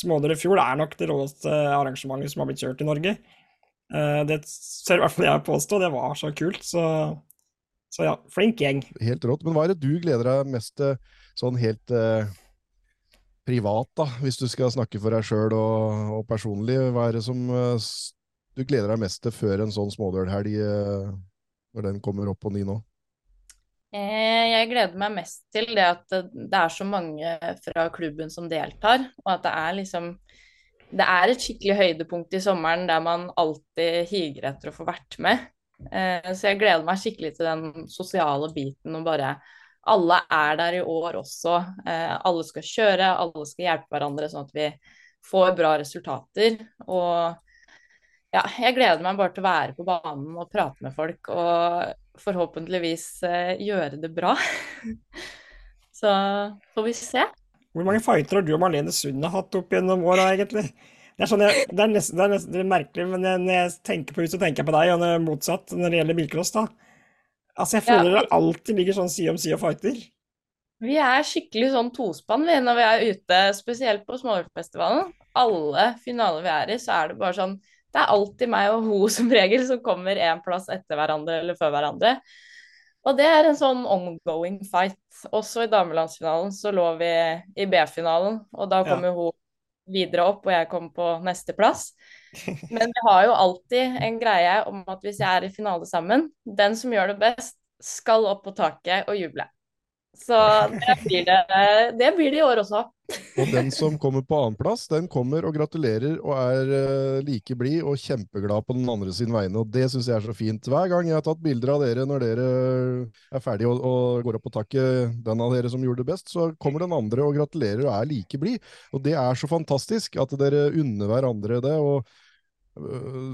Smådøl i fjor er nok det råeste arrangementet som har blitt kjørt i Norge. Eh, det ser i hvert fall jeg påstå, det var så kult. Så, så, ja, flink gjeng. Helt rått. Men hva er det du gleder deg mest til sånn helt eh, privat, da, hvis du skal snakke for deg sjøl og, og, personlig? Hva er det som eh, du gleder deg mest til før en sånn smådølhelg, eh, når den kommer opp på ny nå? Eh, jeg gleder meg mest til det at det er så mange fra klubben som deltar, og at det er liksom Det er et skikkelig høydepunkt i sommeren der man alltid higer etter å få vært med. Eh, så jeg gleder meg skikkelig til den sosiale biten og bare Alle er der i år også. Eh, alle skal kjøre, alle skal hjelpe hverandre sånn at vi får bra resultater. Og ja, jeg gleder meg bare til å være på banen og prate med folk. Og forhåpentligvis eh, gjøre det bra. Så får vi se. Hvor mange fighter har du og Marlene Sund hatt opp gjennom åra, egentlig? Det er, sånn jeg, det, er nesten, det, er nesten, det er merkelig, men når jeg tenker på henne, så tenker jeg på deg, og det er motsatt når det gjelder bilcross. da. Altså, Jeg føler ja, det alltid ligger sånn side om side og fighter. Vi er skikkelig sånn tospann vi, når vi er ute, spesielt på Småviltfestivalen. Alle finaler vi er i, så er det bare sånn det er alltid meg og hun som regel som kommer én plass etter hverandre eller før hverandre. Og det er en sånn ongoing fight. Også i damelandsfinalen så lå vi i B-finalen, og da kom ja. jo hun videre opp, og jeg kom på nesteplass. Men vi har jo alltid en greie om at hvis jeg er i finale sammen, den som gjør det best, skal opp på taket og juble. Så det blir det, det blir det i år også. Og den som kommer på annenplass, den kommer og gratulerer og er uh, like blid og kjempeglad på den andre sin vegne. Og det syns jeg er så fint. Hver gang jeg har tatt bilder av dere når dere er ferdige og, og, går opp på taket, den av dere som gjorde det best, så kommer den andre og gratulerer og er like blid. Og det er så fantastisk at dere unner hverandre det. og Eh,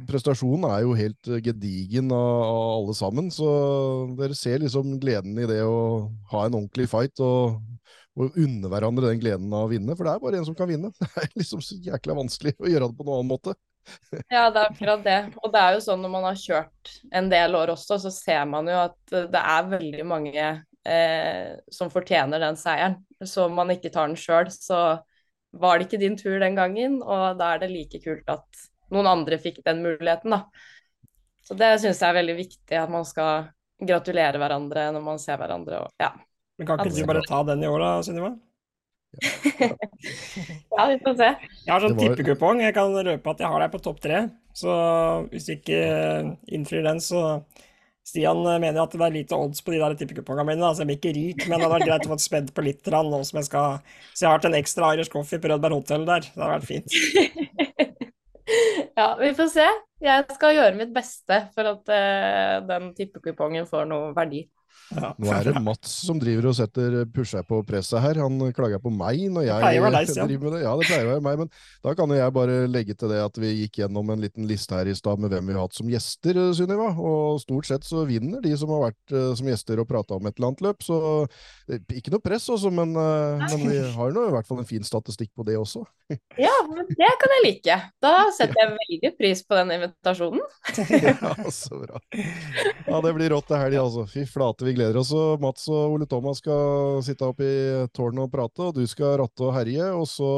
prestasjonen er jo helt eh, gedigen av, alle sammen, så dere ser liksom gleden i det å ha en ordentlig fight og, og unne hverandre den gleden av å vinne, for det er bare en som kan vinne. Det er liksom så jækla vanskelig å gjøre det på noen annen måte. Ja, det er akkurat det. Og det er jo sånn når man har kjørt en del år også, så ser man jo at det er veldig mange eh, som fortjener den seieren. Så om man ikke tar den sjøl, så var det ikke din tur den gangen, og da er det like kult at noen andre fikk den muligheten, da. Så det syns jeg er veldig viktig, at man skal gratulere hverandre når man ser hverandre. Og, ja. Men kan ikke du bare ta den i år da, Sunniva? ja, vi får se. Jeg har sånn var... tippekupong. Jeg kan røpe at jeg har deg på topp tre. Så hvis du ikke innfrir den, så Stian mener at det er lite odds på de der tippekupongene mine. Altså, jeg blir ikke rik, men det hadde vært greit å få spedd på litt nå som jeg skal Så jeg har hatt en ekstra Irish coffee på Rødberg hotell der. Det hadde vært fint. Ja, vi får se. Jeg skal gjøre mitt beste for at uh, den tippekupongen får noe verdi. Ja. Nå er det Mats som driver og setter pusher på presset her. Han klager på meg når jeg deg, driver med det. Ja, det pleier å være meg, men da kan jo jeg bare legge til det at vi gikk gjennom en liten liste her i stad med hvem vi har hatt som gjester, Sunniva. Og stort sett så vinner de som har vært uh, som gjester og prata om et eller annet løp. Så eh, ikke noe press også, men, men vi har nå i hvert fall en fin statistikk på det også. ja, men det kan jeg like. Da setter jeg veldig pris på den invitasjonen. ja, så bra. Ja, det blir rått til helga, altså. Fy flate, vi gleder oss. Og Mats og Ole Thomas skal sitte oppe i tårnet og prate, og du skal ratte og herje. Og så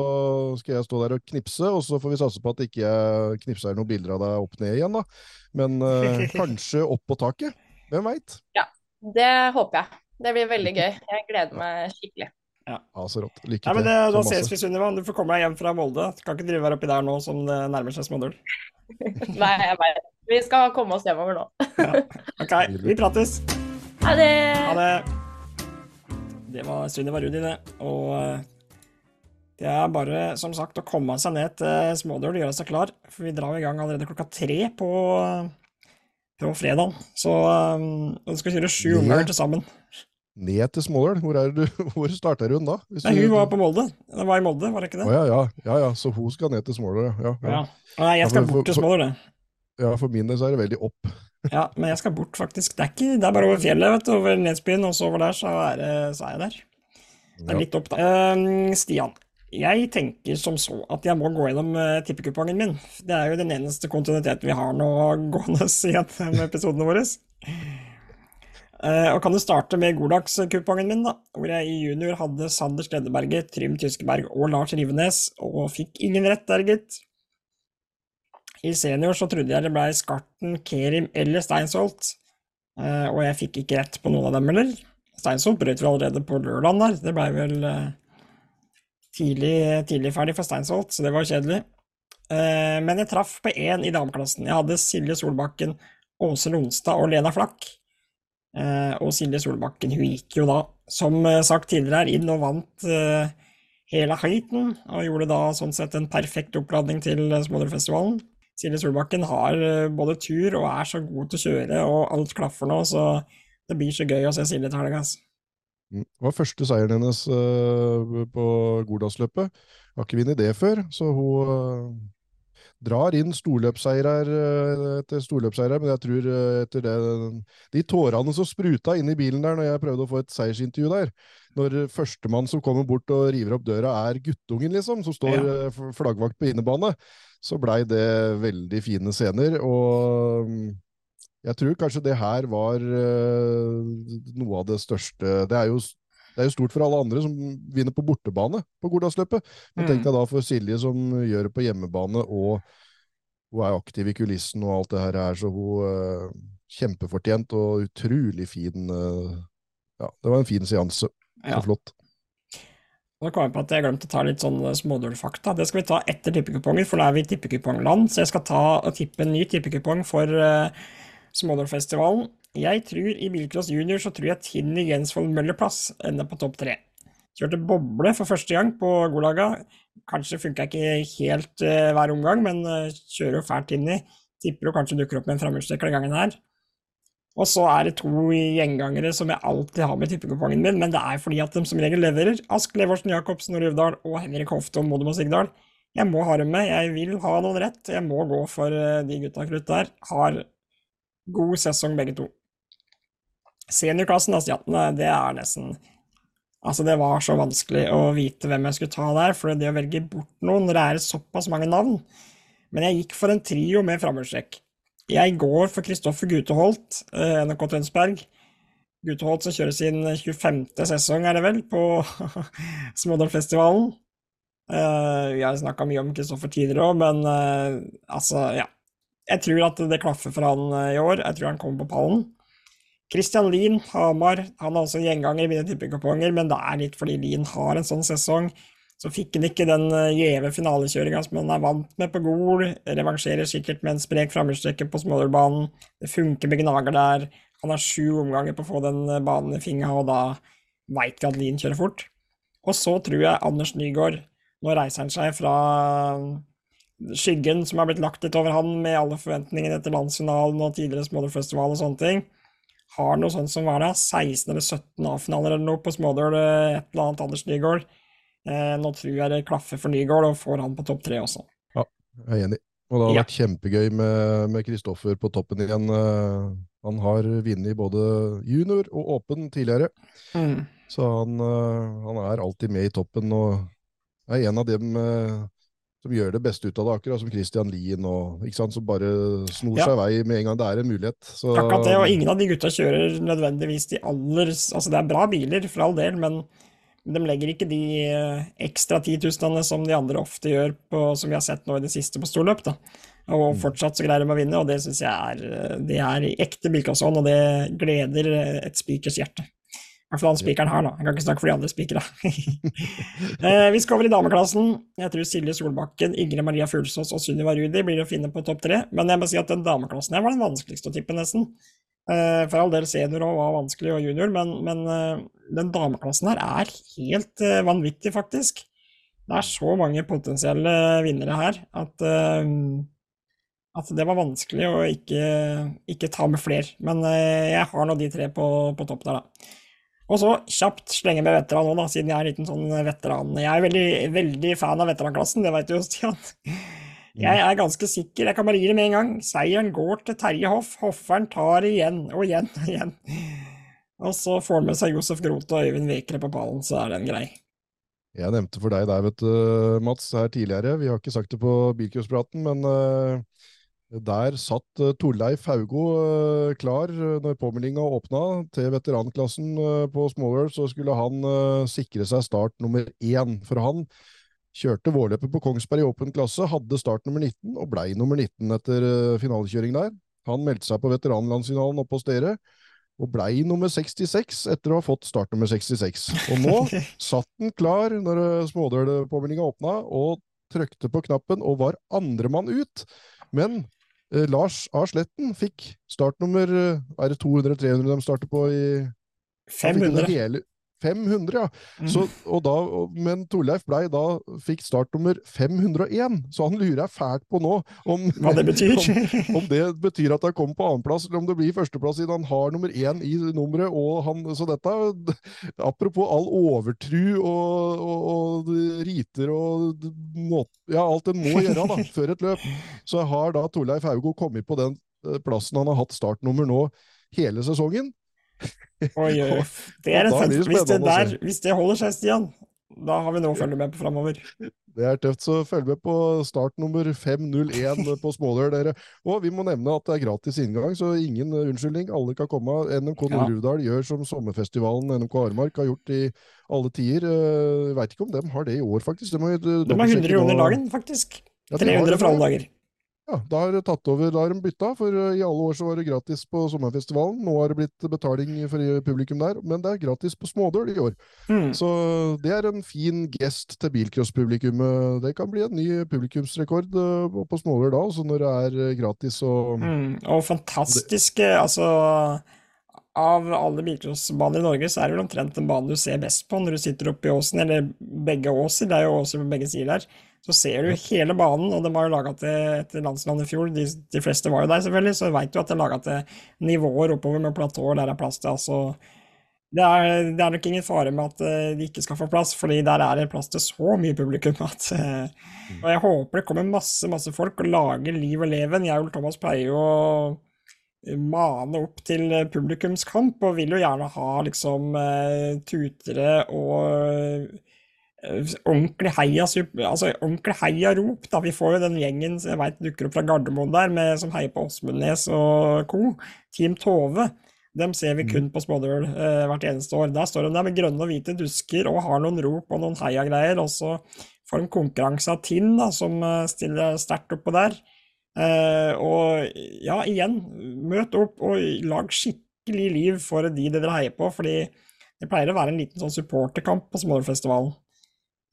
skal jeg stå der og knipse, og så får vi satse på at ikke jeg knipser noen bilder av deg opp ned igjen, da. Men eh, kanskje opp på taket. Hvem veit? Ja, det håper jeg. Det blir veldig gøy. Jeg gleder meg skikkelig. Ja. ja, så rått. Lykke til. Ja, men det, da ses vi, Sunniva. Du får komme deg hjem fra Molde. Du kan ikke drive her oppi der nå som det nærmer seg smådull. Nei, jeg veit. Vi skal komme oss hjemover nå. ja. Ok, vi prates. Ha det! Ha det. Det var Sunniva Rudi, det. Og eh, det er bare, som sagt, å komme seg ned til Smådøl og gjøre seg klar, for vi drar i gang allerede klokka tre på, på fredag. Så um, du skal kjøre sju unger til sammen. Ned til Smådøl? Hvor, er du, hvor starter hun da? Nei, hun var på Molde. Det var i Molde, var det ikke det? Oh, ja, ja, ja, ja, så hun skal ned til Smådøl, ja. ja. Nei, jeg skal bort til Smådøl, det. Ja, for min del så er det veldig opp. Ja, men jeg skal bort, faktisk. Det er, ikke, det er bare over fjellet, vet du. Over Nesbyen, og så over der, så er, så er jeg der. Det er litt opp, da. Uh, Stian, jeg tenker som så at jeg må gå gjennom uh, tippekupongen min. Det er jo den eneste kontinuiteten vi har nå gående med episodene våre. Uh, og kan du starte med Godax-kupongen min, da, hvor jeg i junior hadde Sander Stedeberget, Trym Tyskeberg og Lars Rivenes, og fikk ingen rett der, gitt. I senior så trodde jeg det blei Skarten, Kerim eller Steinsholt, uh, og jeg fikk ikke rett på noen av dem heller. Steinsholt brøt vi allerede på lørdagen der, det blei vel uh, tidlig, tidlig, ferdig for Steinsholt, så det var kjedelig. Uh, men jeg traff på én i dameklassen. Jeg hadde Silje Solbakken, Åse Lonstad og Lena Flakk. og Silje Solbakken hun gikk jo da, som sagt tidligere inn og vant hele heiten, og gjorde da sånn sett en perfekt oppladning til Smålerfestivalen. Silje Solbakken har eh, både tur og er så god til å kjøre, og alt klaffer nå, så det blir så gøy å se Silje til helga. Mm. Det var første seieren hennes uh, på Gordalsløpet. Har ikke vunnet det før, så hun uh, drar inn storløpsseirer etter storløpsseirer, men jeg tror etter det De tårene som spruta inn i bilen der når jeg prøvde å få et seiersintervju der, når førstemann som kommer bort og river opp døra, er guttungen, liksom, som står ja. flaggvakt på innebane, så blei det veldig fine scener. Og mm, jeg tror kanskje det her var uh, noe av det største Det er jo det er jo stort for alle andre som vinner på bortebane på Gordalsløpet. Men tenk mm. deg da for Silje som gjør det på hjemmebane, og hun er aktiv i kulissen og alt det her er, så hun uh, Kjempefortjent og utrolig fin Ja, det var en fin seanse. Så ja. flott. Nå kom jeg på at jeg glemte å ta litt sånn smådølfakta. Det skal vi ta etter tippekupongen, for nå er vi i tippekupongland. Så jeg skal ta og tippe en ny tippekupong for uh, Smådølfestivalen. Jeg tror i bilcross junior så tror jeg Tinni Jensvold Møllerplass ender på topp tre. Kjørte boble for første gang på Golaga. Kanskje funka ikke helt uh, hver omgang, men uh, kjører jo fælt Tinni. Tipper jo kanskje dukker opp med en framhjulstrekker den gangen her. Og så er det to gjengangere som jeg alltid har med tippekupongen min, men det er fordi at de som regel leverer. Ask Levorsen Jacobsen og Ruvdal og Henrik Hofte og Modum og Sigdal. Jeg må ha dem med, jeg vil ha noen rett. Jeg må gå for eh, de gutta krutt der. Har god sesong begge to. Seniorklassen, asiatene, det er nesten Altså, det var så vanskelig å vite hvem jeg skulle ta der, for det å velge bort noen når det er såpass mange navn Men jeg gikk for en trio med framhjulstrekk. Jeg går for Kristoffer Guteholt, eh, NRK Tønsberg. Guteholt som kjører sin 25. sesong, er det vel, på Smådalfestivalen. Uh, vi har snakka mye om Kristoffer tidligere òg, men uh, altså, ja. Jeg tror at det klaffer for han i år. Jeg tror han kommer på pallen. Christian Lien, Hamar, han er også en gjenganger i mine tippekuponger, men det er litt fordi Lien har en sånn sesong. Så fikk han ikke den eh, gjeve finalekjøringa som han er vant med på Gol. Revansjerer sikkert med en sprek framhjulstrekker på Smålerbanen. Det funker med Gnager der. Han har sju omganger på å få den eh, banen i fingra, og da veit vi at Lien kjører fort. Og så tror jeg Anders Nygaard Nå reiser han seg fra eh, skyggen som har blitt lagt litt over han med alle forventningene etter landsfinalen og tidligere Smålerfestival og sånne ting. Har noe sånt som var det, 16 eller 17 A-finaler eller noe på Smådøl, et eller annet Anders Nygaard. Eh, nå tror jeg det klaffer for Nygaard, og får han på topp tre også. Ja, jeg er enig. Og det har ja. vært kjempegøy med Kristoffer på toppen igjen. Eh, han har vunnet både junior og åpen tidligere. Mm. Så han, eh, han, er alltid med i toppen og er en av dem som gjør det beste ut av det, akkurat som Christian Lien og ikke sant, som bare snor ja. seg vei med en gang det er en mulighet. Så, Akkurat det, og ingen av de gutta kjører nødvendigvis de aller Altså, det er bra biler, for all del, men de legger ikke de eh, ekstra titusenene som de andre ofte gjør, på, som vi har sett nå i det siste på storløp. da. Og mm. fortsatt så greier de å vinne, og det syns jeg er, eh, det er ekte Bilkasson, og det gleder eh, et spikers hjerte. I hvert fall han spikeren her, da. Jeg kan ikke snakke for de andre spikere. eh, vi skal over i dameklassen. Jeg tror Silje Solbakken, Ingrid Maria Fuglsås og Sunniva Rudi blir å finne på topp tre. Men jeg må si at den dameklassen her var den vanskeligste å tippe, nesten. Eh, for all del senior og var vanskelig, og junior, men, men eh, den dameklassen her er helt eh, vanvittig, faktisk. Det er så mange potensielle vinnere her at, at det var vanskelig å ikke, ikke ta med flere. Men jeg har nå de tre på, på topp der, da. Og så kjapt slenge med veteran nå, da, siden jeg er en liten sånn veteran. Jeg er veldig, veldig fan av veteranklassen, det vet du jo, Stian. Jeg er ganske sikker, jeg kan bare gi det med en gang. Seieren går til Terje Hoff. Hofferen tar igjen og igjen og igjen. Og så får han med seg Josef Groth og Øyvind Vekre på pallen, så er den grei. Jeg nevnte for deg der, vet du, Mats, her tidligere. Vi har ikke sagt det på bilcrosspraten, men uh, der satt uh, Torleif Haugo uh, klar når påmeldinga åpna til veteranklassen på Smallworld. Så skulle han sikre seg start nummer én. For han Kjørte vårløpet på Kongsberg i åpen klasse, hadde start nummer 19 og blei nummer 19 etter uh, finalekjøring der. Han meldte seg på veteranlandsfinalen oppe hos dere, og blei nummer 66 etter å ha fått start nummer 66. Og nå satt den klar når uh, smådølpåmeldinga åpna, og trykte på knappen og var andremann ut. Men eh, Lars A. Sletten fikk startnummer nummer, Er det 200-300 de starter på i 500. Hele, 500, ja. Mm. Så, da, men Torleif blei da fikk startnummer 501, så han lurer fælt på nå om, Hva det betyr. om, om, det betyr at han kommer på annenplass, eller om det blir førsteplass siden han har nummer én i nummeret. og han, Så dette, apropos all overtru og, og, og riter og ja, alt en må gjøre da, før et løp, så har da Torleif Haugo kommet på den eh, plassen han har hatt startnummer nå hele sesongen. Oi, oi. Det er en fest. Hvis det, der, hvis det holder seg, Stian, da har vi noe å følge med på framover. Det er tøft, så følg med på start nummer 501 på Smålør, dere. Og vi må nevne at det er gratis inngang, så ingen unnskyldning. Alle kan komme. NMK Nord-Rudal ja. gjør som sommerfestivalen NMK Armark har gjort i alle tider. Jeg veit ikke om de har det i år, faktisk. De har 100 kroner dagen, faktisk. 300 for alle dager. Ja, da har de tatt over, da har de bytta, for eh, i alle år så var det gratis på sommerfestivalen. Nå har det blitt betaling for publikum der, men det er gratis på Smådøl i år. Mm. Så det er en fin gest til bilcrosspublikummet. Det kan bli en ny publikumsrekord eh, på Smådøl da, også når det er eh, gratis og Mm. Og fantastiske Altså, av alle bilcrossbaner i Norge, så er det vel omtrent den banen du ser best på når du sitter oppe i åsen, eller begge åser, det er jo åser på begge sider der. Så ser du hele banen, og de har jo laga til landslandet i fjor, de, de fleste var jo der selvfølgelig, så veit du at det er laga til nivåer oppover med platåer der det er plass til. altså det er, det er nok ingen fare med at eh, de ikke skal få plass, fordi der er det plass til så mye publikum at eh, Og jeg håper det kommer masse, masse folk og lager liv og leven. Jeg og Thomas pleier jo å mane opp til publikumskamp, og vil jo gjerne ha liksom eh, tutere og ordentlig heia, altså ordentlig heiarop. Vi får jo den gjengen jeg vet dukker opp fra Gardermoen der, med, som heier på Åsmundnes og co. Team Tove. Dem ser vi kun på Smådøl eh, hvert eneste år. Der står de der med grønne og hvite dusker og har noen rop og noen heiagreier. Og så får de konkurranse av Tinn, da, som eh, stiller sterkt oppå der. Eh, og ja, igjen, møt opp og lag skikkelig liv for de dere heier på, fordi det pleier å være en liten sånn supporterkamp på Smådølfestivalen.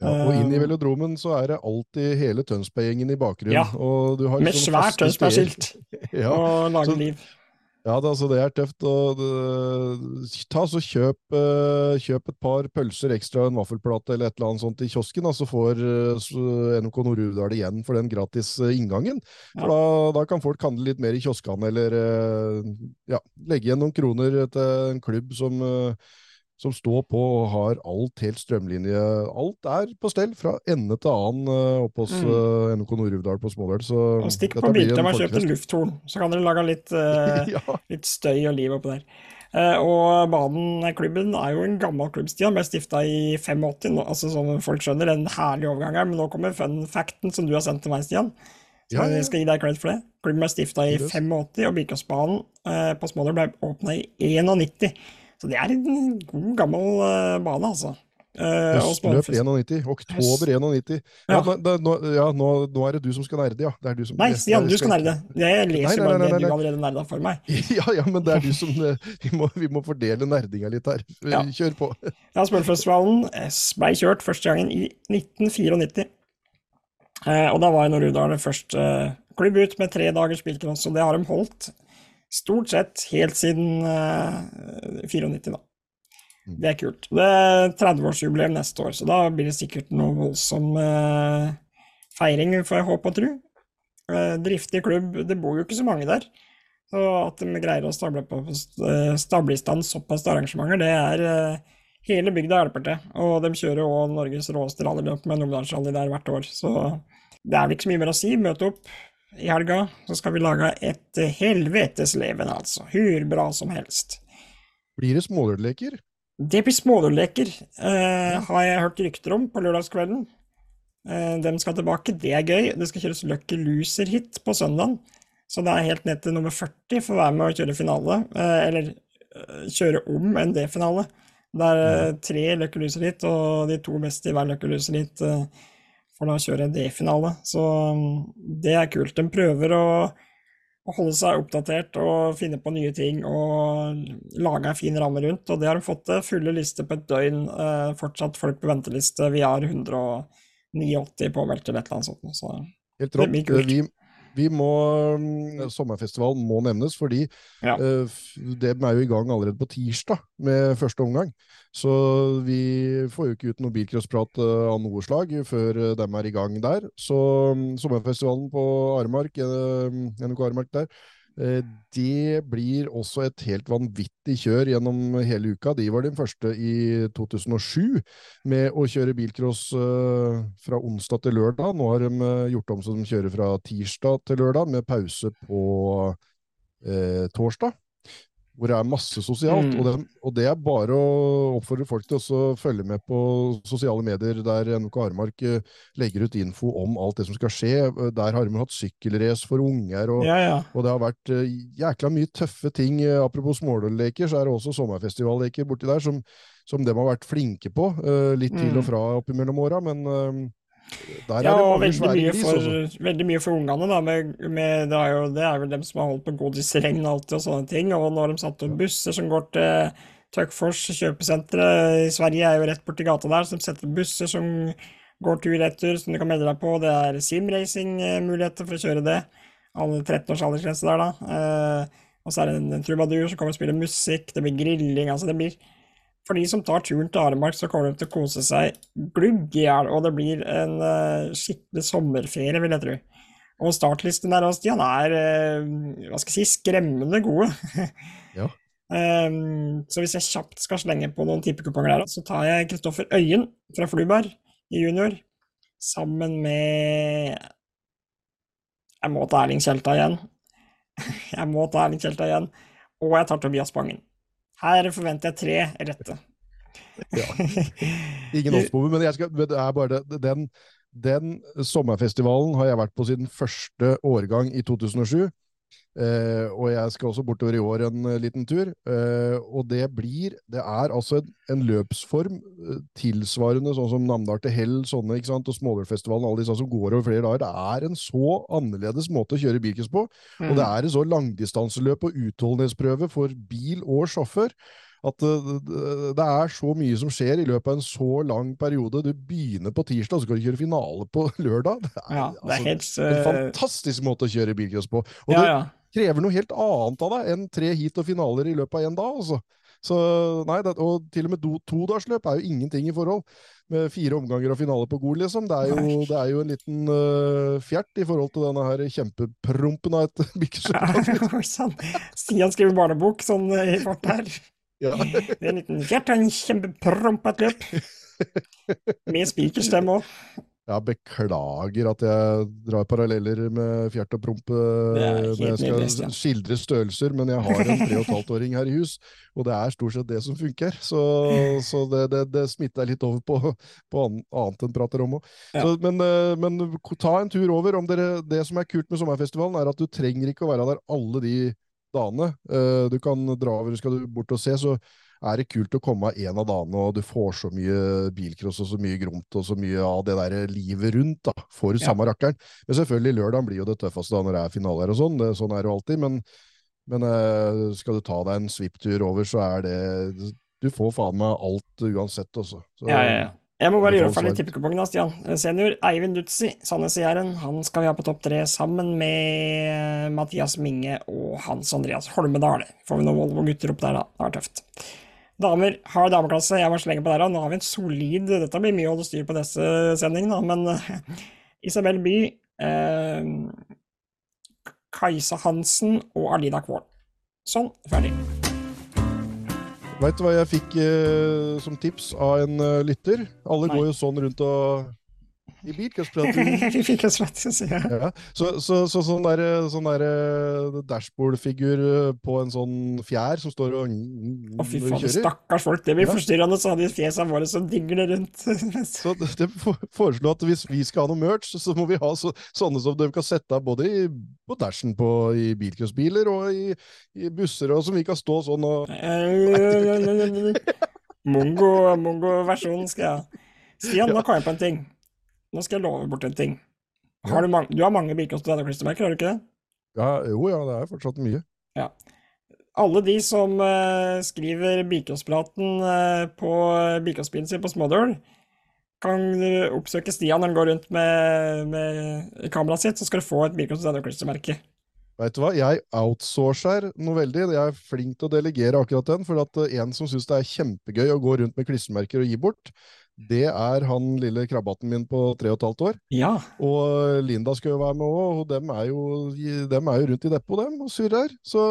Ja, Og inn i Eh, velodromen så er det alltid hele Tønsberg-gjengen i bakgrunnen. Ja, og du har Med liksom svært. Tønsberg-skilt Ja, og lage liv. Ja, det, altså, det er tøft. Og det, ta så kjøp, eh, kjøp et par pølser ekstra, en vaffelplate eller et eller annet sånt i kiosken, da, så får eh, NMK Nord-Uvdal igjen for den gratis inngangen. For da, da kan folk handle litt mer i kioskene, eller ja, legge igjen noen kroner til en klubb som, som står på og har alt helt strømlinje. Alt er på stell fra ende til annen eh, oppe hos Mm. eh, Nord-Uvdal på Smådøl. Og stikk på Biltema og kjøp en lufthorn, så kan dere lage litt eh, ja. litt støy og liv oppå der. Eh, og Baden-klubben er jo en gammel klubb, Stian. Ble stifta i 85, nå, altså som folk skjønner. En herlig overgang her. Men nå kommer fun facten som du har sendt til meg, Stian. Så Ja, ja, jeg skal gi deg cred for det. Klubben ble stifta i Seriøst? 85, og Birkåsbanen på Smådøl ble åpna i 91. Så det er en god, gammel eh, bane, altså. Eh, Høstløp Smålerfest- 91. Oktober 91. Ja, Ja. nå, nå, ja nå, nå er det du som skal nerde, ja. Det er du som, Nei, Stian, du skal nerde. Jeg leser Nei, nei, bare nei, det nei, du allerede nerda for meg. Ja, ja, men det er du som eh, Vi må, vi må fordele nerdinga litt her. Ja. Kjør på. Ja, Smølfestivalen ble kjørt første gangen i 1994. Eh, og da var Nord-Uvdal først eh, klubb ut med tre dagers bilcross, og det har de holdt stort sett helt siden uh, 94, da. Det er kult. Det er 30-årsjubileum neste år, så da blir det sikkert noe voldsom uh, feiring, får jeg håpe og tro. Uh, driftig klubb, det bor jo ikke så mange der. Så at de greier å stable, på, eh, stable i stand såpass arrangementer, det er uh, Hele bygda hjelper til, og de kjører òg Norges råeste rallyløp med Numedalsrally der hvert år. Så det er vel ikke så mye mer å si. Møte opp i helga, så skal vi lage et helvetes leven, altså. Hur bra som helst. Blir det smålørleker? Det blir smålørleker, eh, har jeg hørt rykter om på lørdagskvelden. Eh, dem skal tilbake, det er gøy. Det skal kjøres Lucky Loser-hit på søndag. Så det er helt ned til nummer 40 for å være med og kjøre finale. Eh, eller eh, kjøre om en D-finale. Det er eh, tre Lucky Loser-hit, og de to beste i hver Lucky Loser-hit eh, får da kjøre D-finale. Så mm, det er kult. De prøver å å holde seg oppdatert og finne på nye ting og lage en fin ramme rundt. Og det har de fått til. Fulle lister på et døgn. Eh, fortsatt folk på venteliste. Vi har 189 påmeldte eller et eller annet sånt. Så Helt Det blir kult. Vi, vi må mm, Sommerfestivalen må nevnes, fordi Ja. uh, dem er jo i gang allerede på tirsdag med første omgang. Så vi får jo ikke ut noe bilcrossprat uh, av noe slag før uh, dem er i gang der. Så um, Sommerfestivalen på Aremark, uh, NRK Aremark der, det blir også et helt vanvittig kjør gjennom hele uka. De var den første i 2007 med å kjøre bilcross eh, fra onsdag til lørdag. Nå har de eh, gjort om så de kjører fra tirsdag til lørdag, med pause på eh, torsdag. Hvor det er masse sosialt. Mm. Og, det, og det er bare å oppfordre folk til å følge med på sosiale medier, der NK Aremark eh, legger ut info om alt det som skal skje. Eh, Der har de hatt sykkelrace for unger. og ja, ja. og det har vært eh, jækla mye tøffe ting. Apropos småleker, så er det også sommerfestivalleker borti der som, som de har vært flinke på. litt til Mm. og fra oppimellom åra, men Der er Ja, og veldig mye, for, veldig mye for ungene, da. Med, med, det, er jo, det er vel dem som har holdt på godisregn alltid og sånne ting. Og når de satte opp busser som går til Tøkfors kjøpesenteret i Sverige, er jo rett borti gata der, så de setter busser som går tur-retur, som du kan melde deg på. Det er simracing-muligheter for å kjøre det. Alle 13 års aldersgrense der, da. Eh, og så er det en, en trubadur som kommer og spiller musikk, det blir grilling, altså det blir For de som tar turen til Aremark, så kommer de til å kose seg glugg i hjel, og det blir en uh, skikkelig sommerferie, vil jeg tro. Og startlisten der også, Stian, er uh, hva skal jeg si, skremmende gode. Ja. um, så hvis jeg kjapt skal slenge på noen tippekuponger der, så tar jeg Kristoffer Øyen fra Fluberg i junior, sammen med Jeg må ta Erling Kjelta igjen. Jeg må ta Erling Kjelta igjen. Og jeg tar Tobias Bangen. Her forventer jeg tre rette. Ja. Ingen oddsbommer, men, jeg skal, men det er bare det. Den, den sommerfestivalen har jeg vært på siden første årgang i 2007. Eh, og jeg skal også bortover i år en eh, liten tur. Eh, og det blir Det er altså en, en løpsform eh, tilsvarende sånn som Namdal til Hell sånne, ikke sant, og Smålørfestivalen, alle disse som går over flere dager. Det er en så annerledes måte å kjøre bilcross på. Og det er en så langdistanseløp og utholdenhetsprøve for bil og sjåfør at eh, det- er så mye som skjer i løpet av en så lang periode. Du begynner på tirsdag, så skal du kjøre finale på lørdag. Det er, Ja, det er altså, helt en eh, fantastisk måte å kjøre bilcross på. Og Ja, det ja. krever noe helt annet av deg enn tre heat og finaler i løpet av én dag. Altså. Så, nei, det, og til og med to- todagsløp er jo ingenting i forhold. Med fire omganger og finale på Gol, liksom. Det er jo, det er jo en liten uh, fjert i forhold til denne her kjempeprompen av et sann. Stian skriver barnebok sånn i fart her. Ja. Det er en liten fjert og en kjempeprompet løp. Med spikerstemme òg. Jeg beklager at jeg drar paralleller med fjert og promp Det er eh, når jeg nydelig, skal Stian. skildre størrelser, men jeg har en tre og et halvt åring her i hus, og det er stort sett det som funker. Så, så det, det, det smitter litt over på, på annet enn prater om òg. Ja. Men, eh, men ta en tur over. Om dere, det som er kult med sommerfestivalen, er at du trenger ikke å være der alle de dagene. Eh, Du kan dra over, skal du bort og se, så er det kult å komme en av dagene, og du får så mye bilcross og så mye gromt og så mye av det der livet rundt, da, for Ja. samme rakkeren. Men selvfølgelig, lørdagen blir jo det tøffeste da når det er finaler og sånn, det, sånn er det jo alltid, men, men eh, skal du ta deg en svipptur over, så er det Du får faen meg alt uansett, også. Så, Ja, ja, ja. Jeg må bare gjøre ferdig tippekupongen da, Stian. Senior Eivind Dutzi, Sandnes i Jæren. Han skal vi ha på topp tre sammen med Mathias Minge og Hans Andreas Holmedal. Får vi noen Volvo-gutter opp der, da. Det var tøft. Damer har dameklasse. Jeg må slenge på der, da. Nå har vi en solid Dette blir mye å holde styr på neste sending, da, men eh, Isabel By, eh, Kajsa Hansen og Alida Kvål. Sånn, ferdig. Vet du hva jeg fikk eh, som tips av en eh, lytter? Alle Nei. går jo sånn rundt og i si. Ja, så, så, så sånn der, sånn der eh, dashbord-figur eh, på en sånn fjær som står og Å, fy faen, stakkars folk. Det blir Ja. forstyrrende, så har de fjesene våre som dingler rundt. Så det, det for- foreslår at hvis vi skal ha noe merch, så må vi ha så, sånne som de kan sette av både i, på dashen på, i bilcrossbiler og i, i busser, og som vi kan stå sånn og Mongo, mongo-versjonen skal jeg ha. Stian, nå kom jeg på en ting. Nå skal jeg love bort en ting. Har du, mange, du har mange bilcross og klistremerker, har du ikke det? ja, Jo, ja, det er fortsatt mye. Ja. Alle de som uh, skriver bilcrosspraten uh, på bilcrossbilen sin på Smådøl, kan eh, oppsøke Stian når han går rundt med, med kameraet sitt, så skal du få et bilcross og klistremerke. Vet du hva, jeg outsourcer noe veldig. Jeg er flink til å delegere akkurat den, for at eh, en som syns det er kjempegøy å gå rundt med klistremerker og gi bort, det er han lille krabbaten min på tre og et halvt år. Ja. Og Linda skal jo være med òg, og dem er, jo, dem er jo rundt i depot, dem, og surrer. Så,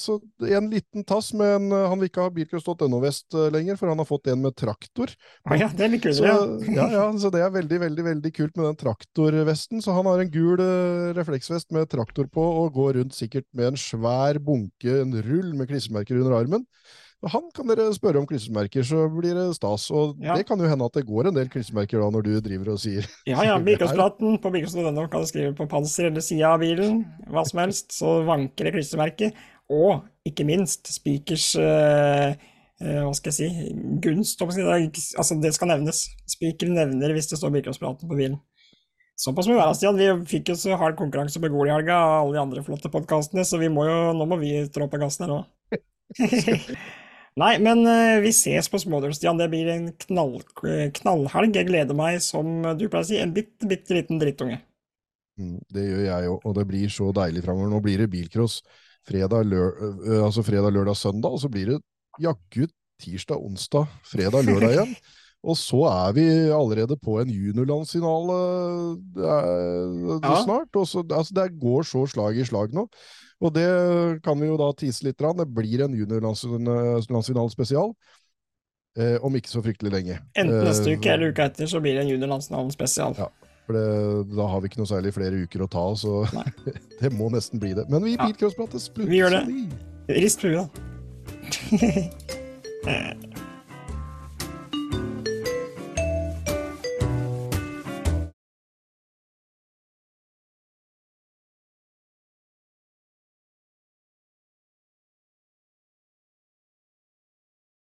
så en liten tass med en Han vil ikke ha bilcross.no-vest lenger, for han har fått en med traktor. Å ja, det er litt Så, ja. ja, ja, så det er veldig, veldig veldig kult med den traktorvesten. Så han har en gul eh, refleksvest med traktor på, og går rundt sikkert med en svær bunke, en rull med klistremerker under armen. Og Han kan dere spørre om klistremerker, så blir det stas. Og Ja. det kan jo hende at det går en del klistremerker da, når du driver og sier Ja, ja, bilcrosspraten på bilcross.no kan du skrive på panser eller sida av bilen, hva som helst, så vanker det klistremerke. Og ikke minst Spikers eh, eh, hva skal jeg si, gunst. å si. Det, er- altså, det skal nevnes. Spiker nevner hvis det står bilcrosspraten på bilen. Såpass må vi være, Stian. Vi fikk jo så hard konkurranse på Gol i helga av alle de andre flotte podkastene, så vi må jo, nå må vi trå på gassen her òg. Nei, men eh, vi ses på Smådøl, Stian. Det blir en knall, knallhelg. Jeg gleder meg, som du pleier å si, en bitte, bitte liten drittunge. Mm, Det gjør jeg òg, og det blir så deilig framover. Nå blir det bilcross fredag, lør, øh, altså fredag, lørdag, søndag, og så blir det jaggu tirsdag, onsdag, fredag, lørdag igjen. Og så er vi allerede på en juniorlandsfinale øh, Ja. snart. Og så, altså det går så slag i slag nå. Og det kan vi jo da tise litt. Det blir en juniorlandsfinale spesial. Eh, om ikke så fryktelig lenge. Enten neste Eh, uke eller uka etter så blir det en juniorlandsfinale spesial. Ja. For det, da har vi ikke noe særlig flere uker å ta, så det må nesten bli det. Men vi Ja. Bilcrossprates Vi gjør det. Rist på huet, da.